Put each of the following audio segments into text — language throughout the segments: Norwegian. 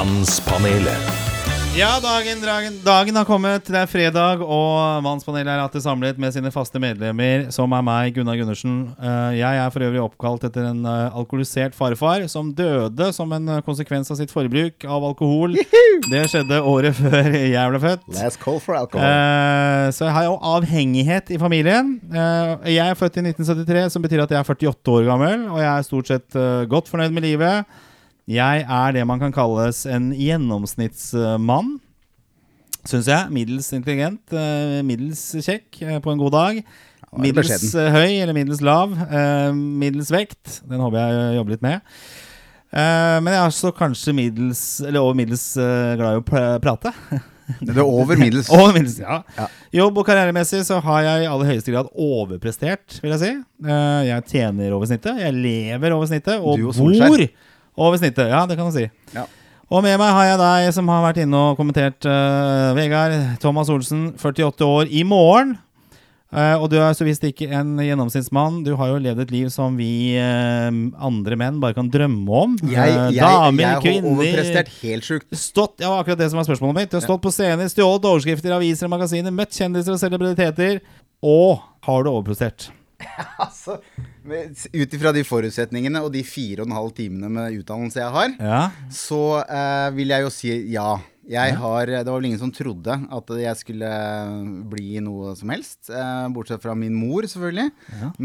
Mannspanelet. Ja, dagen, dagen, dagen har kommet. Det er fredag, og Mannspanelet er alltid samlet med sine faste medlemmer, som er meg, Gunnar Gundersen. Eh, Jeg er for øvrig oppkalt etter en eh, alkoholisert farfar som døde som en eh, konsekvens av sitt forbruk av alkohol. Det skjedde året før jeg ble født. Last call for alcohol. Eh, så jeg har jo avhengighet i familien. Eh, jeg er født i 1973, som betyr at jeg er 48 år gammel, og jeg er stort sett godt fornøyd med livet. Jeg er det man kan kalles en gjennomsnittsmann, syns jeg. Middels intelligent, eh, middels kjekk eh, på en god dag. Middels eh, høy eller middels lav. middels vekt. Den håper jeg jobber litt med. Men jeg er også kanskje middels Eller over middels glad i å prate. Det er over middels. Over middels, ja. Ja. Jobb- og karrieremessig så har jeg i aller høyeste grad overprestert, vil jeg si. Jeg tjener over snittet, jeg lever over snittet, og, bor over snittet. Ja, det kan du si. Ja. Og med meg har jeg deg som har vært inne og kommentert uh, Vegard Thomas Olsen, 48 år, i morgen. Uh, og du er så visst ikke en gjennomsnittsmann. Du har jo levd et liv som vi uh, andre menn bare kan drømme om. Jeg, jeg, damer, jeg har kvinner overprestert helt sjukt. Stått, ja, akkurat det som var spørsmålet mitt. Du har stått på scener, stjålet overskrifter i aviser og magasiner, møtt kjendiser og celebriteter. Og har du overprestert? Altså, Ut ifra de forutsetningene og de fire og en halv timene med utdannelse jeg har, Ja. så eh, vil jeg jo si ja. Jeg har, det var vel ingen som trodde at jeg skulle bli noe som helst. Eh, bortsett fra min mor, selvfølgelig.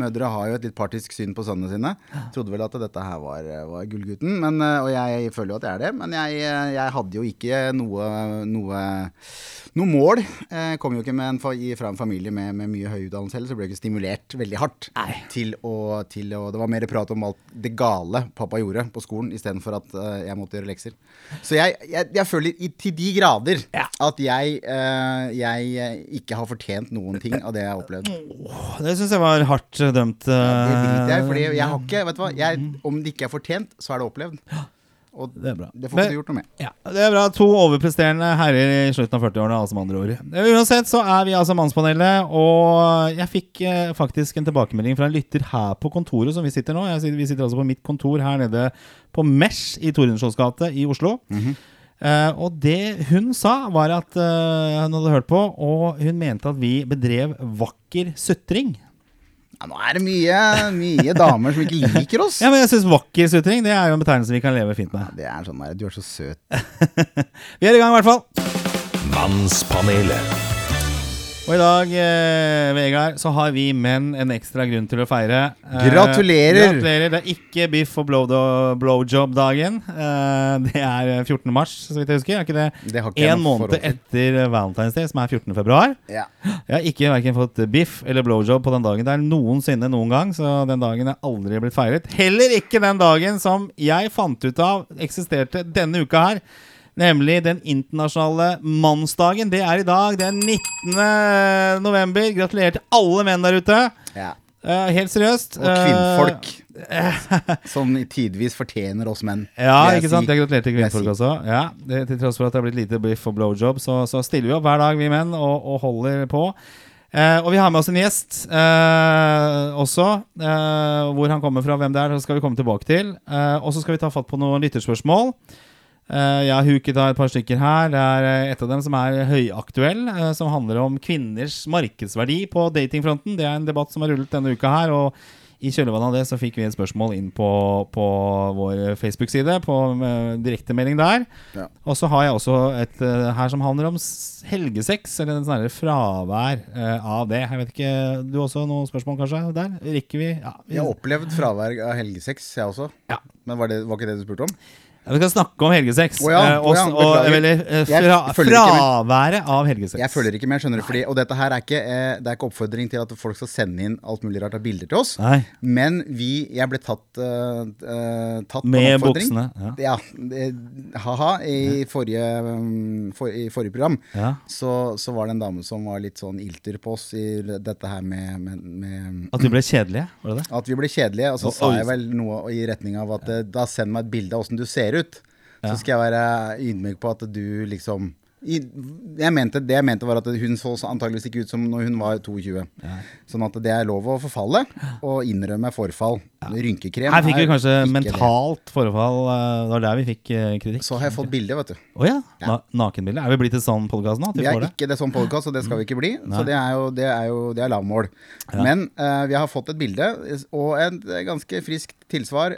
Mødre har jo et litt partisk syn på sønnene sine. Trodde vel at dette her var, var gullgutten. Men, eh, og jeg føler jo at jeg er det. Men jeg, eh, jeg hadde jo ikke noe, noe, noe mål. Jeg kom jo ikke med en, fra en familie med, med mye høy utdannelse heller, så ble jeg ikke stimulert veldig hardt til å, til å Det var mer prat om alt det gale pappa gjorde på skolen, istedenfor at eh, jeg måtte gjøre lekser. Så jeg, jeg, jeg føler i, til de grader Ja. at jeg, uh, jeg eh, ikke har fortjent noen ting av det jeg har opplevd. Det syns jeg var hardt eh, dømt. Det driter jeg fordi jeg har ikke Vet du hva, jeg, om det ikke er fortjent, så er det opplevd. Og Det er bra. det får ikke du gjort noe med. Ja, Det er bra. To overpresterende herrer i slutten av 40-årene, altså med andre ord. Uansett så er vi altså Mannspanelet, og jeg fikk eh, faktisk en tilbakemelding fra en lytter her på kontoret som vi sitter nå. Jeg vi sitter altså på mitt kontor her nede på Mesh i Tordenskiolds gate i Oslo. Eh, og det hun sa, var at uh, hun hadde hørt på, og hun mente at vi bedrev vakker sutring. Ja, nå er det mye, mye damer som ikke liker oss. Ja, men jeg syns vakker sutring det er jo en betegnelse vi kan leve fint med. Det er sånn der, Du er så søt. Vi er i gang, i hvert fall. Mannspanelet. Og i dag, eh, Vegard, så har vi menn en ekstra grunn til å feire. Eh, Gratulerer! gratulerer. Det er ikke biff og blow- blowjob-dagen. Eh, det er 14. mars, så vidt jeg husker. Er ikke det Det en måned etter Valentine's Day, som er 14. februar? Ja. Jeg har ikke hverken fått biff eller blowjob på den dagen Det er noensinne noen gang, så den dagen er aldri blitt feiret. Heller ikke den dagen som jeg fant ut av eksisterte denne uka her. Nemlig den internasjonale mannsdagen. Det er i dag. Det er 19. november. Gratulerer til alle menn der ute. ja. Uh, helt seriøst. Og kvinnfolk. som tidvis fortjener oss menn. Ja, ikke sant? Jeg gratulerer til kvinnfolk også. Ja, det, Til tross for at det har blitt lite biff og blowjob, så, så stiller vi opp hver dag, vi menn, og, og holder på. Uh, og vi har med oss en gjest også. Hvor han kommer fra, hvem det er, så skal vi komme tilbake til. Og så skal vi ta fatt på noen lytterspørsmål. Eh, jeg har huket av et par stykker her. Det er eh, et av dem som er høyaktuell, eh, som handler om kvinners markedsverdi på datingfronten. Det er en debatt som har rullet denne uka her. og i kjølvannet av det så fikk vi et spørsmål inn på, på vår Facebook-side, på direktemelding der. Ja. Og så har jeg også et her som handler om helgesex, eller en snarere fravær av det. Jeg vet ikke, Du også noen spørsmål kanskje der? Rekker vi? Ja, vi, Jeg har opplevd fravær av helgesex, jeg også. Ja. Men var, det, var ikke det du spurte om? Vi skal snakke om helgesex. Oh ja, oh ja, og, beklager. eller eh, fra, fraværet av helgesex. Jeg følger ikke med, skjønner du. Fordi, og dette her er ikke, eh, det er ikke oppfordring til at folk skal sende inn alt mulig rart av bilder til oss. Nei. Men vi Jeg ble tatt, uh, tatt Med buksene. Ja. Ja. det- Ha-ha. I, forrige, um, for, I forrige program Ja. så, så var det en dame som var litt sånn ilter på oss i dette her med, med, med At vi ble kjedelige, var det det? At vi ble kjedelige. Og så og, sa jeg vel noe i retning av at da send meg et bilde av åssen du ser ut. Så skal jeg være ydmyk på at du liksom I, jeg mente, det jeg mente var at hun så antageligvis ikke ut som når hun var 22. Sånn at det er lov å forfalle og innrømme forfall. Rynkekrem Her fikk vi kanskje mentalt det. forfall. eh, Det var der vi fikk eh, kritikk. Så har jeg fått bilde, vet du. Oh, ja. Na nakenbilde. Er vi blitt et sånn podkast nå? Vi Vi er det? ikke det sånn podkast, og det skal vi ikke bli. Nei. Så det er jo, det er jo det er lavmål. Men uh, vi har fått et bilde og et ganske friskt tilsvar.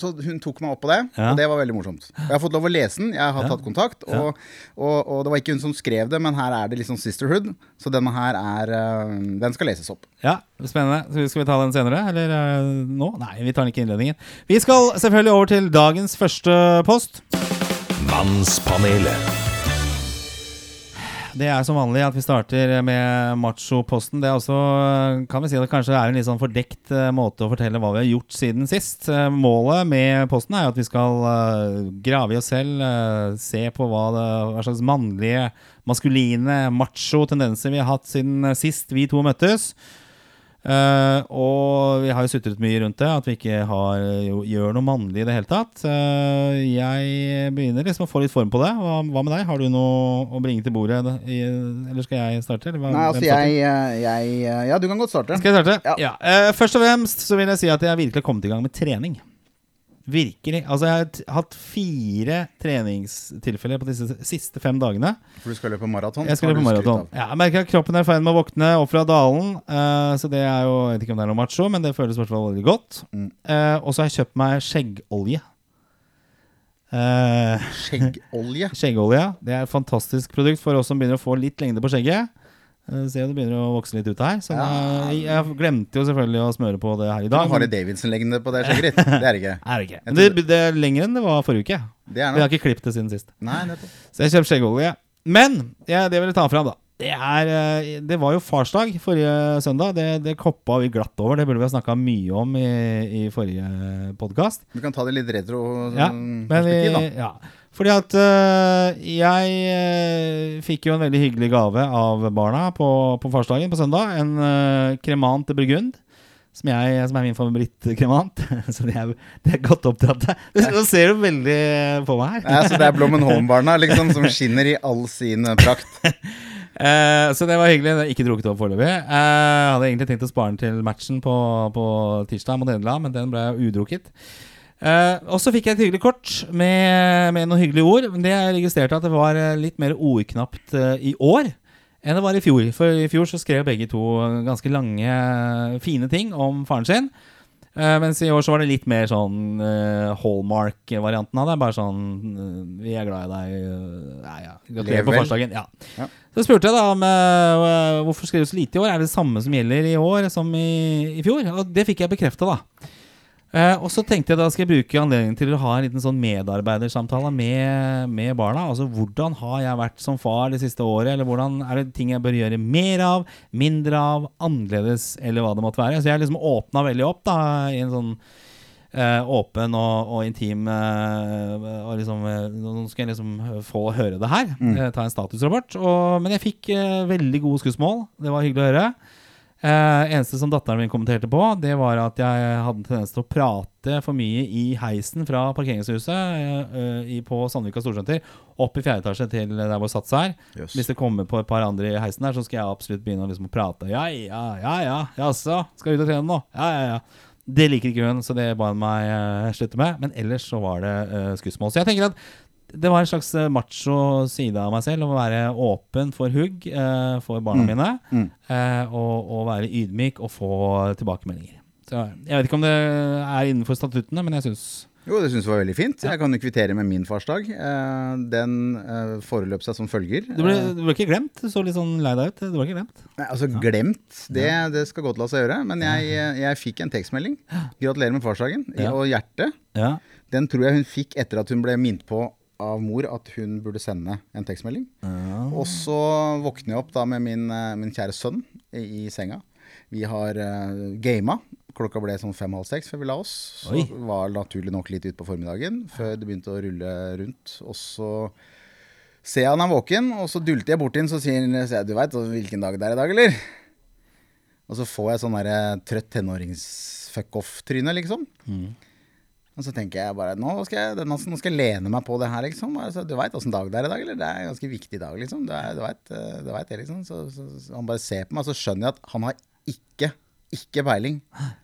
så hun tok meg opp på det, Ja. og det var veldig morsomt. Jeg har fått lov å lese den, jeg har tatt kontakt. Og, og, og det var ikke hun som skrev det, men her er det liksom sisterhood. Så denne her er Den skal leses opp. Ja, Spennende. Så skal vi ta den senere, eller eh, nå? Nei, vi tar den ikke i innledningen. Vi skal selvfølgelig over til dagens første post. Mannspanelet. Det er som vanlig at vi starter med macho-posten. Det er også, kan vi si det kanskje er en litt sånn fordekt eh, måte å fortelle hva vi har gjort siden sist. Eh, Målet med posten er jo at vi skal eh, grave i oss selv, se på hva, det, hva slags mannlige, maskuline, macho tendenser vi har hatt siden sist vi to møttes. Eh, og vi har jo sutret mye rundt det, at vi ikke har, jo, gjør noe mannlig i det hele tatt. Uh, jeg begynner liksom å få litt form på det. Hva, hva med deg? Har du noe å bringe til bordet? I, eller skal jeg starte? Eller hva, Nei, altså jeg, eh, jeg Ja, du kan godt starte. Skal jeg starte? Ja. Ja. Uh, først og fremst så vil jeg si at jeg virkelig har kommet i gang med trening. Virkelig. Altså Jeg har hatt fire treningstilfeller på disse siste fem dagene. For du skal løpe maraton? Jeg skal løpe maraton. Ja, jeg merker at kroppen er i ferd med å våkne opp fra dalen. Uh, så det er jo Jeg vet ikke om det er noe macho, men det føles i hvert fall veldig godt. Mm. Uh, og så har jeg kjøpt meg skjeggolje. Uh, Skjeggolje. skjeggolje. Det er et fantastisk produkt for oss som begynner å få litt lengde på skjegget. Eh, om det begynner å vokse litt ut her. Så Ja. jeg, jeg glemte jo selvfølgelig å smøre på det her i Du dag. har det Harley Davidson-lengde på deg, Sigrid? Det er det ikke. Er det ikke. Det, er lenger enn det var forrige uke. Det er Vi har ikke klippet det siden sist. Nei, nettopp. Så jeg kjøpte skjeggolje. Men ja, det vil jeg ta fram, da. Det, er, eh, det var jo farsdag forrige søndag. Det, det koppa vi glatt over. Det burde vi ha snakka mye om i, i forrige podkast. Vi kan ta det litt retro Ja, sånn, men vi, da. ja. Fordi at øh, jeg øh, fikk jo en veldig hyggelig gave av barna på, på farsdagen på søndag. En øh, kremant til Burgund. Som, jeg, som er min favorittkremant. Så det er, det er godt oppdratt. Nå ser du veldig på meg her. Ja, så det er Blommenholm-barna liksom, som skinner i all sin eh, prakt. Eh, så det var hyggelig. Det ikke drukket opp foreløpig. Eh, hadde egentlig tenkt å spare den til matchen på, på tirsdag mot Nederland, men den ble udrukket. Eh, og så fikk jeg et hyggelig kort med, med noen hyggelige ord. Men det jeg registrerte at det var eh, litt mer ordknapt uh, i år enn det var i fjor. For i fjor så skrev begge to ganske lange, fine ting om faren sin. Uh, mens i år så var det litt mer sånn uh, Hallmark-varianten av det. Bare sånn uh, Vi er glad i deg. eh, ja. Gratulerer på farsdagen. Ja. Ja. Så spurte jeg da om hvorfor skrev du så lite i år. Er det det samme som gjelder i år som i, i fjor? Og det fikk jeg bekrefta, da. Eh, og så tenkte jeg da skal jeg bruke anledningen til å ha en liten sånn medarbeidersamtale med, med barna. Altså hvordan har jeg vært som far det siste året? Eller hvordan er det ting jeg bør gjøre mer av, mindre av, annerledes, eller hva det måtte være. Så jeg liksom åpna veldig opp da i en sånn eh, åpen og, og intim eh, og liksom, Nå skal jeg liksom få høre det her. eh, ta en statusrapport. Og, men jeg fikk veldig gode skussmål. Det var hyggelig å høre. Eh, eneste som datteren min kommenterte på, det var at jeg hadde en tendens til å prate for mye i heisen fra parkeringshuset eh, i, på Sandvika Storsenter opp i fjerde etasje til der hvor Sats er. Yes. Hvis det kommer på et par andre i heisen der, så skal jeg absolutt begynne å liksom prate. Ja, ja, ja, ja, jaså, skal ut og trene nå? Ja, ja, ja. Det liker ikke hun, så det ba hun meg eh, slutte med. Men ellers så var det uh, skussmål. Så jeg tenker at det var en slags eh, macho side av meg selv å være åpen for hugg eh, for barna mine. Mm. eh, og, og være ydmyk og få tilbakemeldinger. Så Jeg vet ikke om det er innenfor statuttene, men jeg syns Jo, det syns jeg var veldig fint. Jeg kan jo kvittere med min farsdag. Eh, den eh, foreløp seg som følger. du ble, du ble ikke glemt? Du så litt sånn lei deg ut. Du ble ikke glemt? Nei, altså Glemt, det, det skal godt la seg gjøre. Men jeg, jeg fikk en tekstmelding. Gratulerer med farsdagen. Og hjertet, Ja. den tror jeg hun fikk etter at hun ble minnet på av mor at hun burde sende en tekstmelding. Og så våkner jeg opp da med min, eh, min kjære sønn i, i senga. Vi har uh, gama. Klokka ble sånn fem-halv seks før vi la oss. Så Oi. var naturlig nok litt ut på formiddagen før det begynte å rulle rundt. Og så ser jeg han er våken, og så dulter jeg bort inn, så sier han du veit hvilken dag det er i dag, eller? Og så får jeg sånn derre trøtt tenårings-fuck off-tryne, liksom. Og så tenker jeg bare nå skal jeg, nå skal jeg lene meg på det her, liksom. Altså, du veit åssen dag det er i dag, eller? Det er en ganske viktig dag, liksom. Du, du veit det, liksom. Så, så, så, han bare ser på meg, så skjønner jeg at han har ikke, ikke peiling.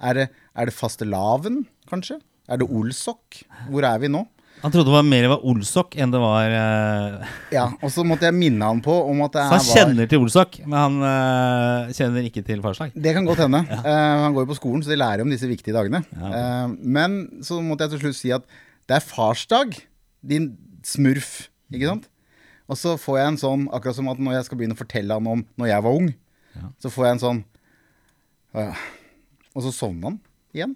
Er det, er det fastelavn, kanskje? Er det Olsok? Hvor er vi nå? Han trodde det var mer var Olsok enn det var uh... Ja, og så måtte jeg minne han på om at det Så han var... kjenner til Olsok, men han uh, kjenner ikke til farsdag? Det kan godt hende. Ja. Uh, han går jo på skolen, så de lærer om disse viktige dagene. Ja, men så måtte jeg til slutt si at det er farsdag, din smurf. Ikke sant? Og så får jeg en sånn, akkurat som at når jeg skal begynne å fortelle han om når jeg var ung, ja. så får jeg en sånn Og så sovner han igjen.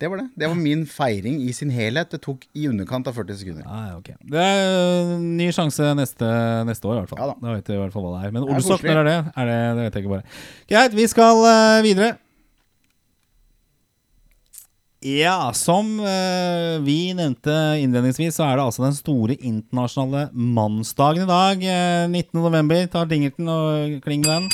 Det var det. Det var min feiring i sin helhet. Det tok i underkant av 40 sekunder. Ah, okay. Det er uh, ny sjanse neste, neste, år, i hvert fall. Ja, da. da vet vi i hvert fall hva det er. Men Olsok, når er det? Er det? Det vet jeg ikke bare. Greit, vi skal uh, videre. Ja, som uh, vi nevnte innledningsvis, så er det altså den store internasjonale mannsdagen i dag. 19.11. Tar dingelten og kling den.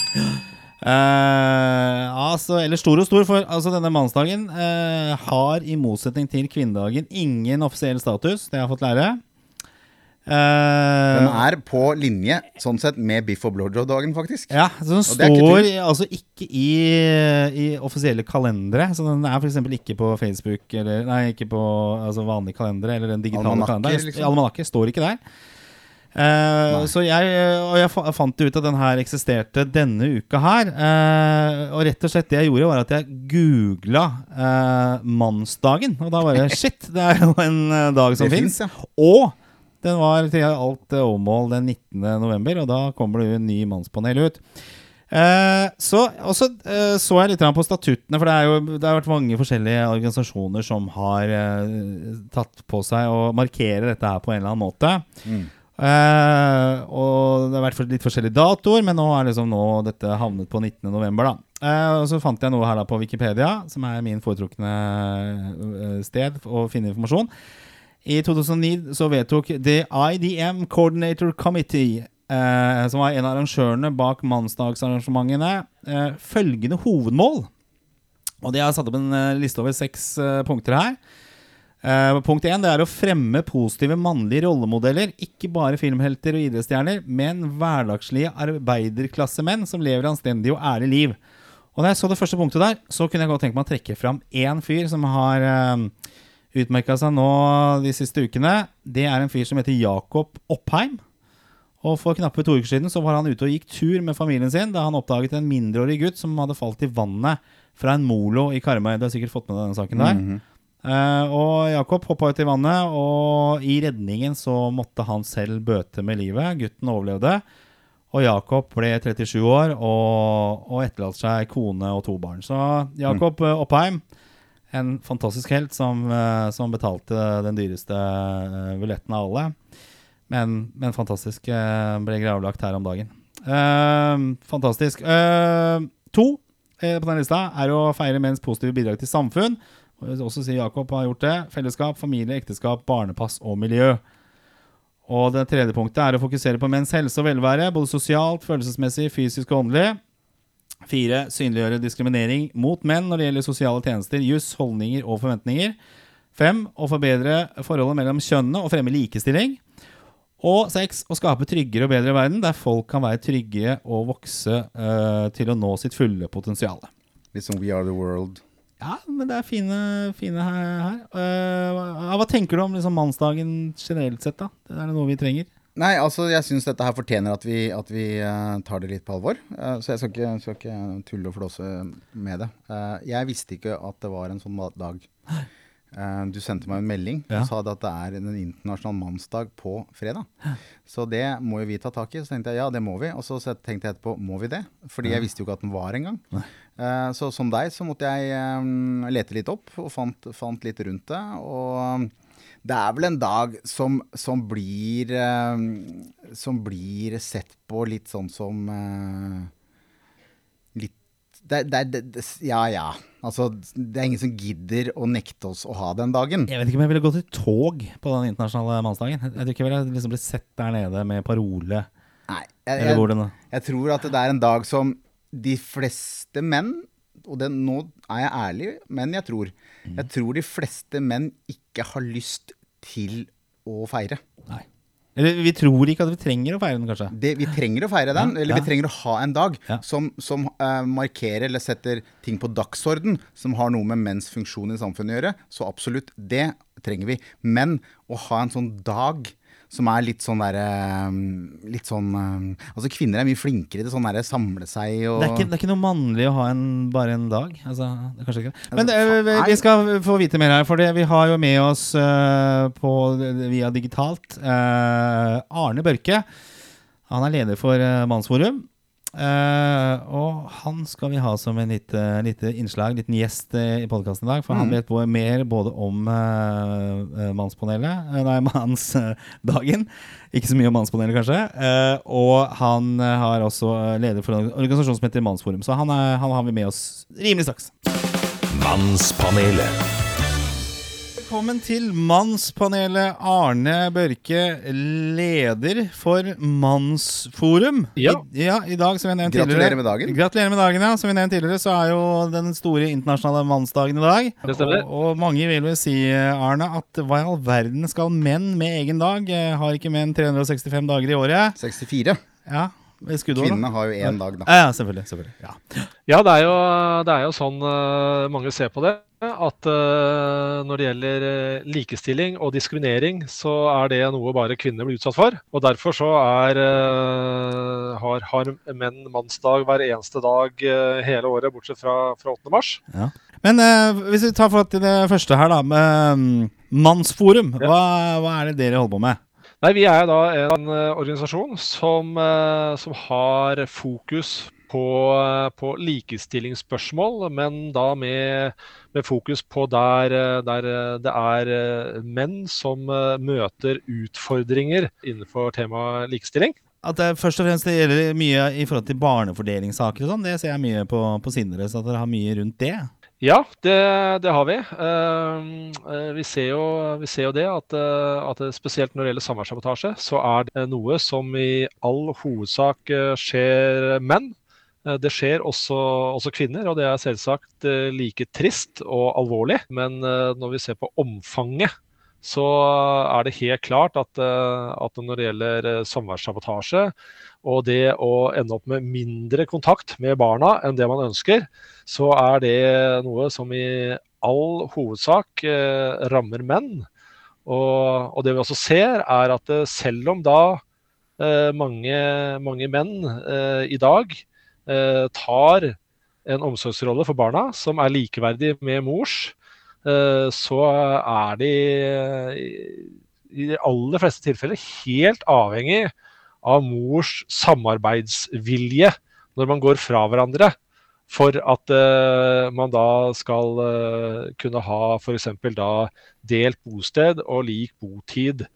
Uh, altså, eller stor og stor, for altså, denne mannsdagen uh, har i motsetning til kvinnedagen ingen offisiell status. Det har jeg fått lære. Uh, den er på linje sånn sett med Biff og blowjob-dagen, faktisk. Ja, så Den står ikke altså ikke i, i, offisielle kalendere. Så den er f.eks. ikke på Facebook eller Nei, ikke på altså, vanlige kalendere eller den digitale kalenderen. Liksom. Almanakker står ikke der. Uh, så jeg, og jeg fant ut at den her eksisterte denne uka her. Uh, og rett og slett det jeg gjorde, var at jeg googla uh, mannsdagen. Og da var det shit, det er jo en dag som fins. Ja. Og den var til alt overmål den 19. november, og da kommer det jo en ny mannspanel ut. Eh, så, så, eh, så jeg litt på statuttene, for det, jo, det, har vært mange forskjellige organisasjoner som har eh, tatt på seg å markere dette her på en eller annen måte. Mm. Uh, og det har vært litt forskjellige datoer, men nå er liksom nå dette havnet på 19.11. Uh, og så fant jeg noe her da på Wikipedia, som er min foretrukne uh, sted å finne informasjon. I 2009 så vedtok The IDM Coordinator Committee, uh, som var en av arrangørene bak mannsdagsarrangementene, følgende hovedmål. Og de har satt opp en liste over seks punkter her. Uh, punkt én er å fremme positive mannlige rollemodeller. Ikke bare filmhelter og idrettsstjerner, men hverdagslige arbeiderklassemenn som lever anstendig og ærlig liv. Og Da jeg så det første punktet der, så kunne jeg godt tenke meg å trekke fram én fyr som har uh, eh, utmerka seg nå de siste ukene. Det er en fyr som heter Jakob Oppheim. Og For knappe to uker siden så var han ute og gikk tur med familien sin da han oppdaget en mindreårig gutt som hadde falt i vannet fra en molo i Karmøy. Du har sikkert fått med deg denne saken der. Mm -hmm. Uh, og Jakob hoppa ut i vannet, og i redningen så måtte han selv bøte med livet. Gutten overlevde. Og Jakob ble 37 år og, og etterlater seg kone og to barn. Så Jakob mm. Oppheim, en fantastisk helt som, uh, som betalte den dyreste uh, billetten av alle. Men, men fantastisk. ble gravlagt her om dagen. fantastisk. to på den lista er å feire menns positive bidrag til samfunn. Også si Jakob har gjort det. Fellesskap, familie, ekteskap, barnepass og miljø. Og det tredje punktet er å fokusere på menns helse og velvære, både sosialt, følelsesmessig, fysisk og åndelig. Fire, synliggjøre diskriminering mot menn når det gjelder sosiale tjenester, juss, holdninger og forventninger. Fem, å forbedre forholdet mellom kjønnene og fremme likestilling. Og seks, å skape tryggere og bedre verden, der folk kan være trygge og vokse uh, til å nå sitt fulle potensial. Liksom We Are The World. Ja, men det er fine, fine her. Uh, hva tenker du om liksom mannsdagen generelt sett? da? Det er det noe vi trenger? Nei, altså jeg syns dette her fortjener at vi, at vi uh, tar det litt på alvor. Uh, så jeg skal ikke, skal ikke, tulle og flåse med det. jeg visste ikke at det var en sånn dag. Du sendte meg en melding ja. og sa at det er en internasjonal mannsdag på fredag. Så det må jo vi ta tak i. Så tenkte jeg ja, det må vi. Og så tenkte jeg etterpå må vi det? Fordi jeg visste jo ikke at den var engang. Uh, så som deg så måtte jeg um, lete litt opp og fant, fant, litt rundt det. Og det er vel en dag som, som blir um, Som blir sett på litt sånn som Litt det, det, det, Ja ja. Altså, det er ingen som gidder å nekte oss å ha den dagen. Jeg vet ikke om jeg ville gått i tog på den internasjonale mannsdagen. Jeg tror ikke jeg ville liksom blitt sett der nede med parole. Nei, jeg, jeg, jeg, tror at det er en dag som de fleste menn og det, nå er jeg ærlig, men jeg tror Mm. Jeg tror de fleste menn ikke har lyst til å feire. Nei. Eller vi tror ikke at vi trenger å feire den, kanskje. Det, vi trenger å feire den, Ja, eller ja. vi trenger å ha en dag Ja. som, som uh, markerer eller setter ting på dagsorden som har noe med menns funksjon i samfunnet å gjøre. Så absolutt, det trenger vi. Men å ha en sånn dag som er litt sånn derre Litt sånn eh, Altså, kvinner er mye flinkere til sånn derre samle seg og Det er, ikke, det er ikke noe mannlig å ha en, bare en dag. Altså, det er kanskje ikke det. Men Altså, eh, vi- skal få vite mer her, for det, vi har jo med oss uh, på, via digitalt uh, Arne Børke. Han er leder for uh, Mannsforum. Eh, og han skal vi ha som en lite, lite innslag, liten gjest eh, i podkasten i dag. For han Mhm. vet mer både om eh, Mannspanelet Nei, Mannsdagen. Ikke så mye om Mannspanelet, kanskje. Eh, og han har også leder for en organisasjon som heter Mannsforum. Så han, er, han har vi med oss rimelig straks. Mannspanelet. Velkommen til Mannspanelet. Arne Børke, leder for Mannsforum. Ja. I, ja, i dag, som vi nevnte Gratulerer tidligere med dagen. Gratulerer med dagen, ja. Som vi nevnte tidligere, så er jo den store internasjonale mannsdagen i dag. Det stemmer. Og, og mange vil vel si, Arne, at hva i all verden skal menn med egen dag? Eh, Har ikke menn 365 dager i året? 64. Ja, skuddår. Kvinnene har jo én dag, da. Ja, ja, selvfølgelig. selvfølgelig. Ja. Ja, det er jo, det er jo sånn eh, mange ser på det. At eh, når det gjelder eh, likestilling og diskriminering, så er det noe bare kvinner blir utsatt for. Og derfor så er, har, har menn mannsdag hver eneste dag hele året, bortsett fra, fra 8. mars. Men eh, hvis vi tar for det første her, da. Med um, Mannsforum. Ja. Hva, hva er det dere holder på med? Nei, Vi er da en eh, organisasjon som, eh, som har fokus på, eh, på likestillingsspørsmål, men da med, med fokus på der, der det er menn som møter utfordringer innenfor temaet likestilling. At det først og fremst gjelder mye i forhold til barnefordelingssaker og sånn. Det ser jeg mye på, på Sindre, så at dere har mye rundt det. Ja, det, det har vi. Eh, eh, vi, ser jo, vi ser jo det at, eh, at spesielt når det gjelder samværssabotasje, så er det noe som i all hovedsak skjer menn. Det skjer også, også kvinner, og det er selvsagt like trist og alvorlig. Men når vi ser på omfanget, så er det helt klart at, eh, at når det gjelder eh, samværssabotasje, og det å ende opp med mindre kontakt med barna enn det man ønsker, så er det noe som i all hovedsak eh, rammer menn. Og, og det vi også ser, er at selv om da mange, mange menn i dag tar en omsorgsrolle for barna som er likeverdig med mors, så er de eh, i de aller fleste tilfeller helt avhengig av mors samarbeidsvilje når man går fra hverandre for at eh, man da skal eh, kunne ha f.eks. da delt bosted og lik botid.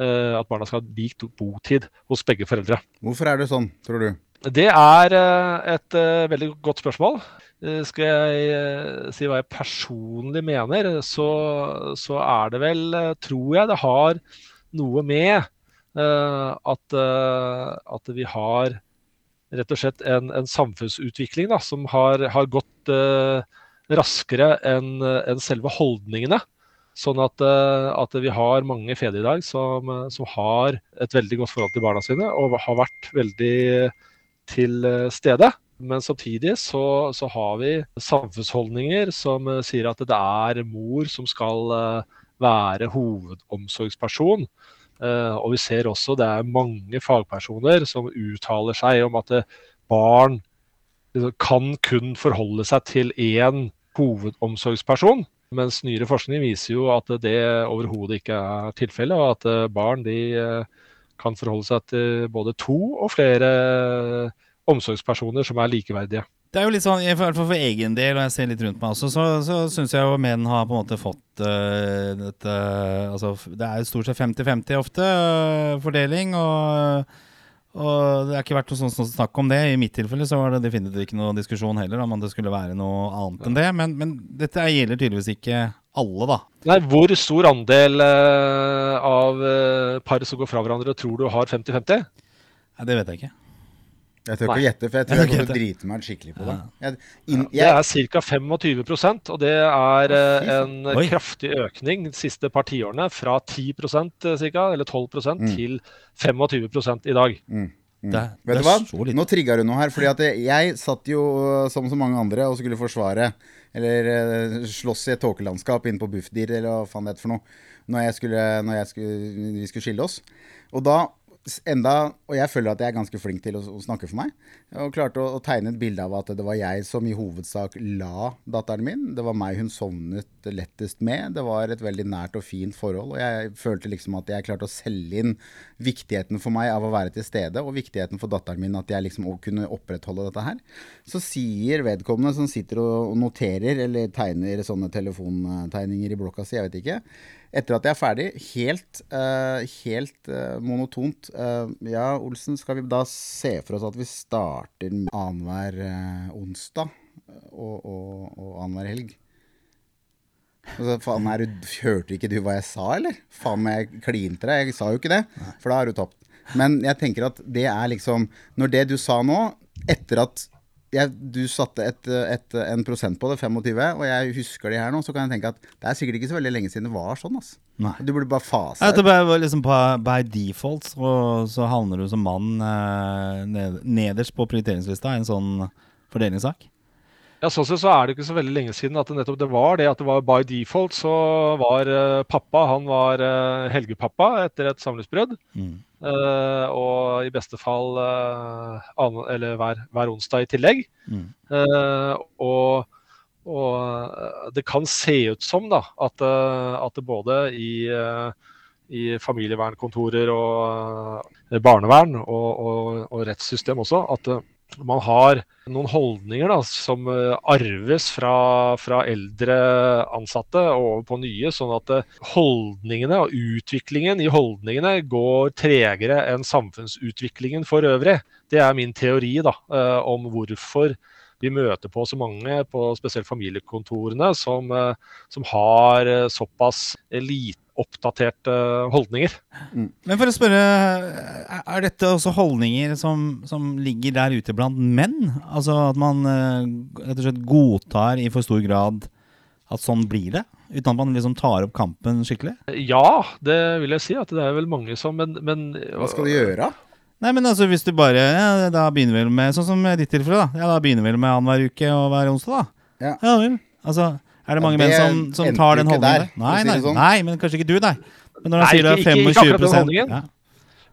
eh, at barna skal ha lik botid hos begge foreldre. Hvorfor er det sånn, tror du? Det er eh, et eh, veldig godt spørsmål. Eh, Skal jeg eh, si hva jeg personlig mener, så, så er det vel, eh, tror jeg det har noe med uh, at, uh, at vi har rett og slett en, en samfunnsutvikling da, som har, har gått uh, raskere enn en selve holdningene. Sånn at, at vi har mange fedre i dag som, som har et veldig godt forhold til barna sine, og har vært veldig til stede. Men samtidig så, så har vi samfunnsholdninger som eh, sier at det er mor som skal eh, være hovedomsorgsperson. Eh, og vi ser også det er mange fagpersoner som uttaler seg om at barn liksom kan kun forholde seg til én hovedomsorgsperson. Mens nyere forskning viser jo at det overhodet ikke er tilfellet, og at barn de kan forholde seg til både to og flere eh, omsorgspersoner som er likeverdige. Det er jo litt sånn, i hvert fall for egen del, og jeg ser litt rundt meg også, så, så syns jeg jo menn har på en måte fått uh, dette Altså, det er stort sett 50-50 ofte, uh, fordeling, og, og det har ikke vært noe sånn, sånn snakk om det. I mitt tilfelle så var det definitivt ikke noe diskusjon heller om det skulle være noe annet enn det, men, men dette gjelder tydeligvis ikke alle, da. Nei, Hvor stor andel uh, av uh, par som går fra hverandre, tror du har 50-50? Nei, det vet jeg ikke. Jeg tør ikke å gjette, for jeg tror Jeg kommer ikke til å drite meg skikkelig på det. Jeg, Ja, jeg... det er ca. 25% og det er eh, en Oi. kraftig økning de siste par tiårene. Fra 10% cirka, eller 12 Mm. til 25 i dag. mm, mm. Det det Vet du hva? Nå trigga du noe her. Fordi at jeg, jeg satt jo, som så mange andre, og skulle forsvare eller eh, slåss i et tåkelandskap inne på Bufdir, eller hva faen det heter for noe, når, jeg skulle, når jeg skulle, vi skulle skille oss. Og da enda, og jeg føler at jeg er ganske flink til å, å snakke for meg, og klarte å, å tegne et bilde av at det var jeg som i hovedsak la datteren min. Det var meg hun sovnet lettest med. Det var et veldig nært og fint forhold. Og jeg følte liksom at jeg klarte å selge inn viktigheten for meg av å være til stede, og viktigheten for datteren min at jeg liksom òg kunne opprettholde dette her. Så sier vedkommende som sitter og noterer eller tegner sånne telefontegninger i blokka si, jeg vet ikke, etter at jeg er ferdig, helt, uh, helt uh, monotont uh, Ja, Olsen, skal vi da se for oss at vi starter annenhver onsdag og, og, og annenhver helg? Altså, faen, er du, hørte ikke du hva jeg sa, eller? Faen meg, jeg klinte deg. Jeg sa jo ikke det, for da har du tapt. Men jeg tenker at det er liksom Når det du sa nå, etter at jeg, du satte et, et, en prosent på det, 25, og jeg husker de her nå, så kan jeg tenke at det er sikkert ikke så veldig lenge siden det var sånn. ass. Nei. Du burde bare fase Ja, ut. det ble liksom på, by default så, så havner du som mann eh, ned, nederst på prioriteringslista i en sånn fordelingssak. Ja, Sånn sett så er det ikke så veldig lenge siden at det nettopp det var det. At det var by default så var eh, pappa han var eh, helgepappa etter et samlivsbrudd. Mm. Eh, og i beste fall uh, annen- eller hver, hver onsdag i tillegg. Mm. Uh, og, og eh, det kan se ut som da, at, eh, at det både i, eh, i familievernkontorer og eh, barnevern og, og, og rettssystem også, at eh, man har noen holdninger da, som eh, arves fra, fra eldre ansatte og over på nye, sånn at eh, holdningene og utviklingen i holdningene går tregere enn samfunnsutviklingen for øvrig. Det er min teori da, eh, om hvorfor vi møter på så mange, på spesielt familiekontorene, som, som har såpass lite oppdaterte holdninger. Men for å spørre, er- dette også holdninger som, som ligger der ute blant menn? Altså at man eh, rett og slett godtar i for stor grad at sånn blir det? Uten at man liksom tar opp kampen skikkelig? Ja, det vil jeg si. at Det er vel mange som Men, men Hva skal du gjøre? Nei, men altså hvis du bare ja, Da begynner vi vel med Sånn som ditt tilfelle, da. Ja, da begynner vi vel med annenhver uke og hver onsdag, da. Ja. Ja vel. Altså, er det Ja, mange det menn som, som tar den holdningen? der, der? Nei, nei, sånn. nei, men kanskje ikke du, nei. Men når han Nei, sier det er ikke- ikke- ikke akkurat den holdningen. ja.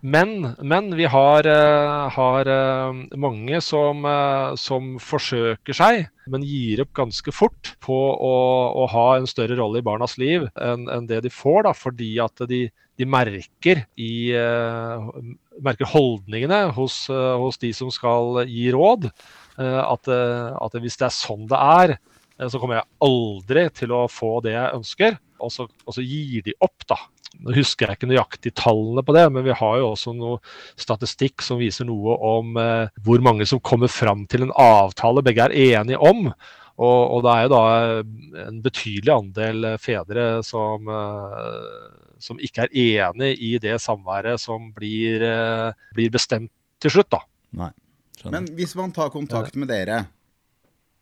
Men, men vi har, eh, har eh, mange som, eh, som forsøker seg, men gir opp ganske fort på å, å ha en større rolle i barnas liv enn enn det de får, da, fordi at de, de merker, i, merker holdningene hos, hos de som skal gi råd. eh, At, at hvis det er sånn det er, så kommer jeg aldri til å få det jeg ønsker. Og så, og så gir de opp, da. Nå husker jeg ikke nøyaktig tallene på det, men vi har jo også noe statistikk som viser noe om eh, hvor mange som kommer fram til en avtale begge er enige om. Og, og det er jo da eh, en betydelig andel eh, fedre som, eh, som ikke er enig i det samværet som blir, eh, blir bestemt til slutt, da. Nei. Men hvis man tar kontakt med dere,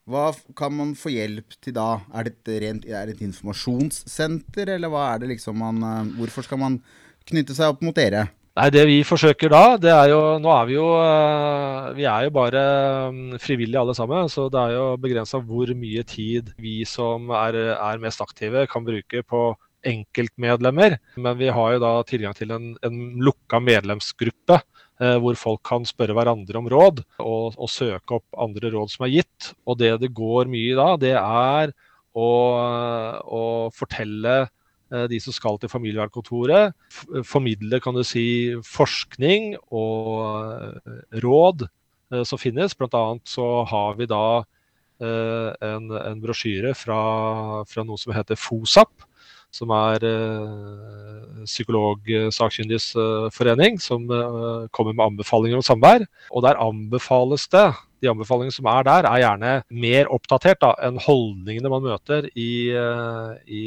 hva kan man få hjelp til da? Er det et, rent, er det et informasjonssenter, eller hva er det liksom man eh, Hvorfor skal man knytte seg opp mot dere? Nei, Det vi forsøker da, det er jo Nå er vi jo eh, Vi er jo bare mm, frivillige alle sammen, så det er jo begrensa hvor mye tid vi som er, er mest aktive, kan bruke på enkeltmedlemmer. Men vi har jo da tilgang til en, en lukka medlemsgruppe. Eh, Hvor folk kan spørre hverandre om råd, og, og søke opp andre råd som er gitt. Og det det går mye i da, det er å, å fortelle eh, de som skal til familievernkontoret, formidle kan du si, forskning og eh, råd som finnes. Blant annet så har vi da en, en brosjyre fra, fra noe som heter FOSAP, som er psykologsakkyndiges forening, som kommer med anbefalinger om samvær. Og der anbefales det de anbefalingene som er der, er gjerne mer oppdatert da, enn holdningene man møter i, i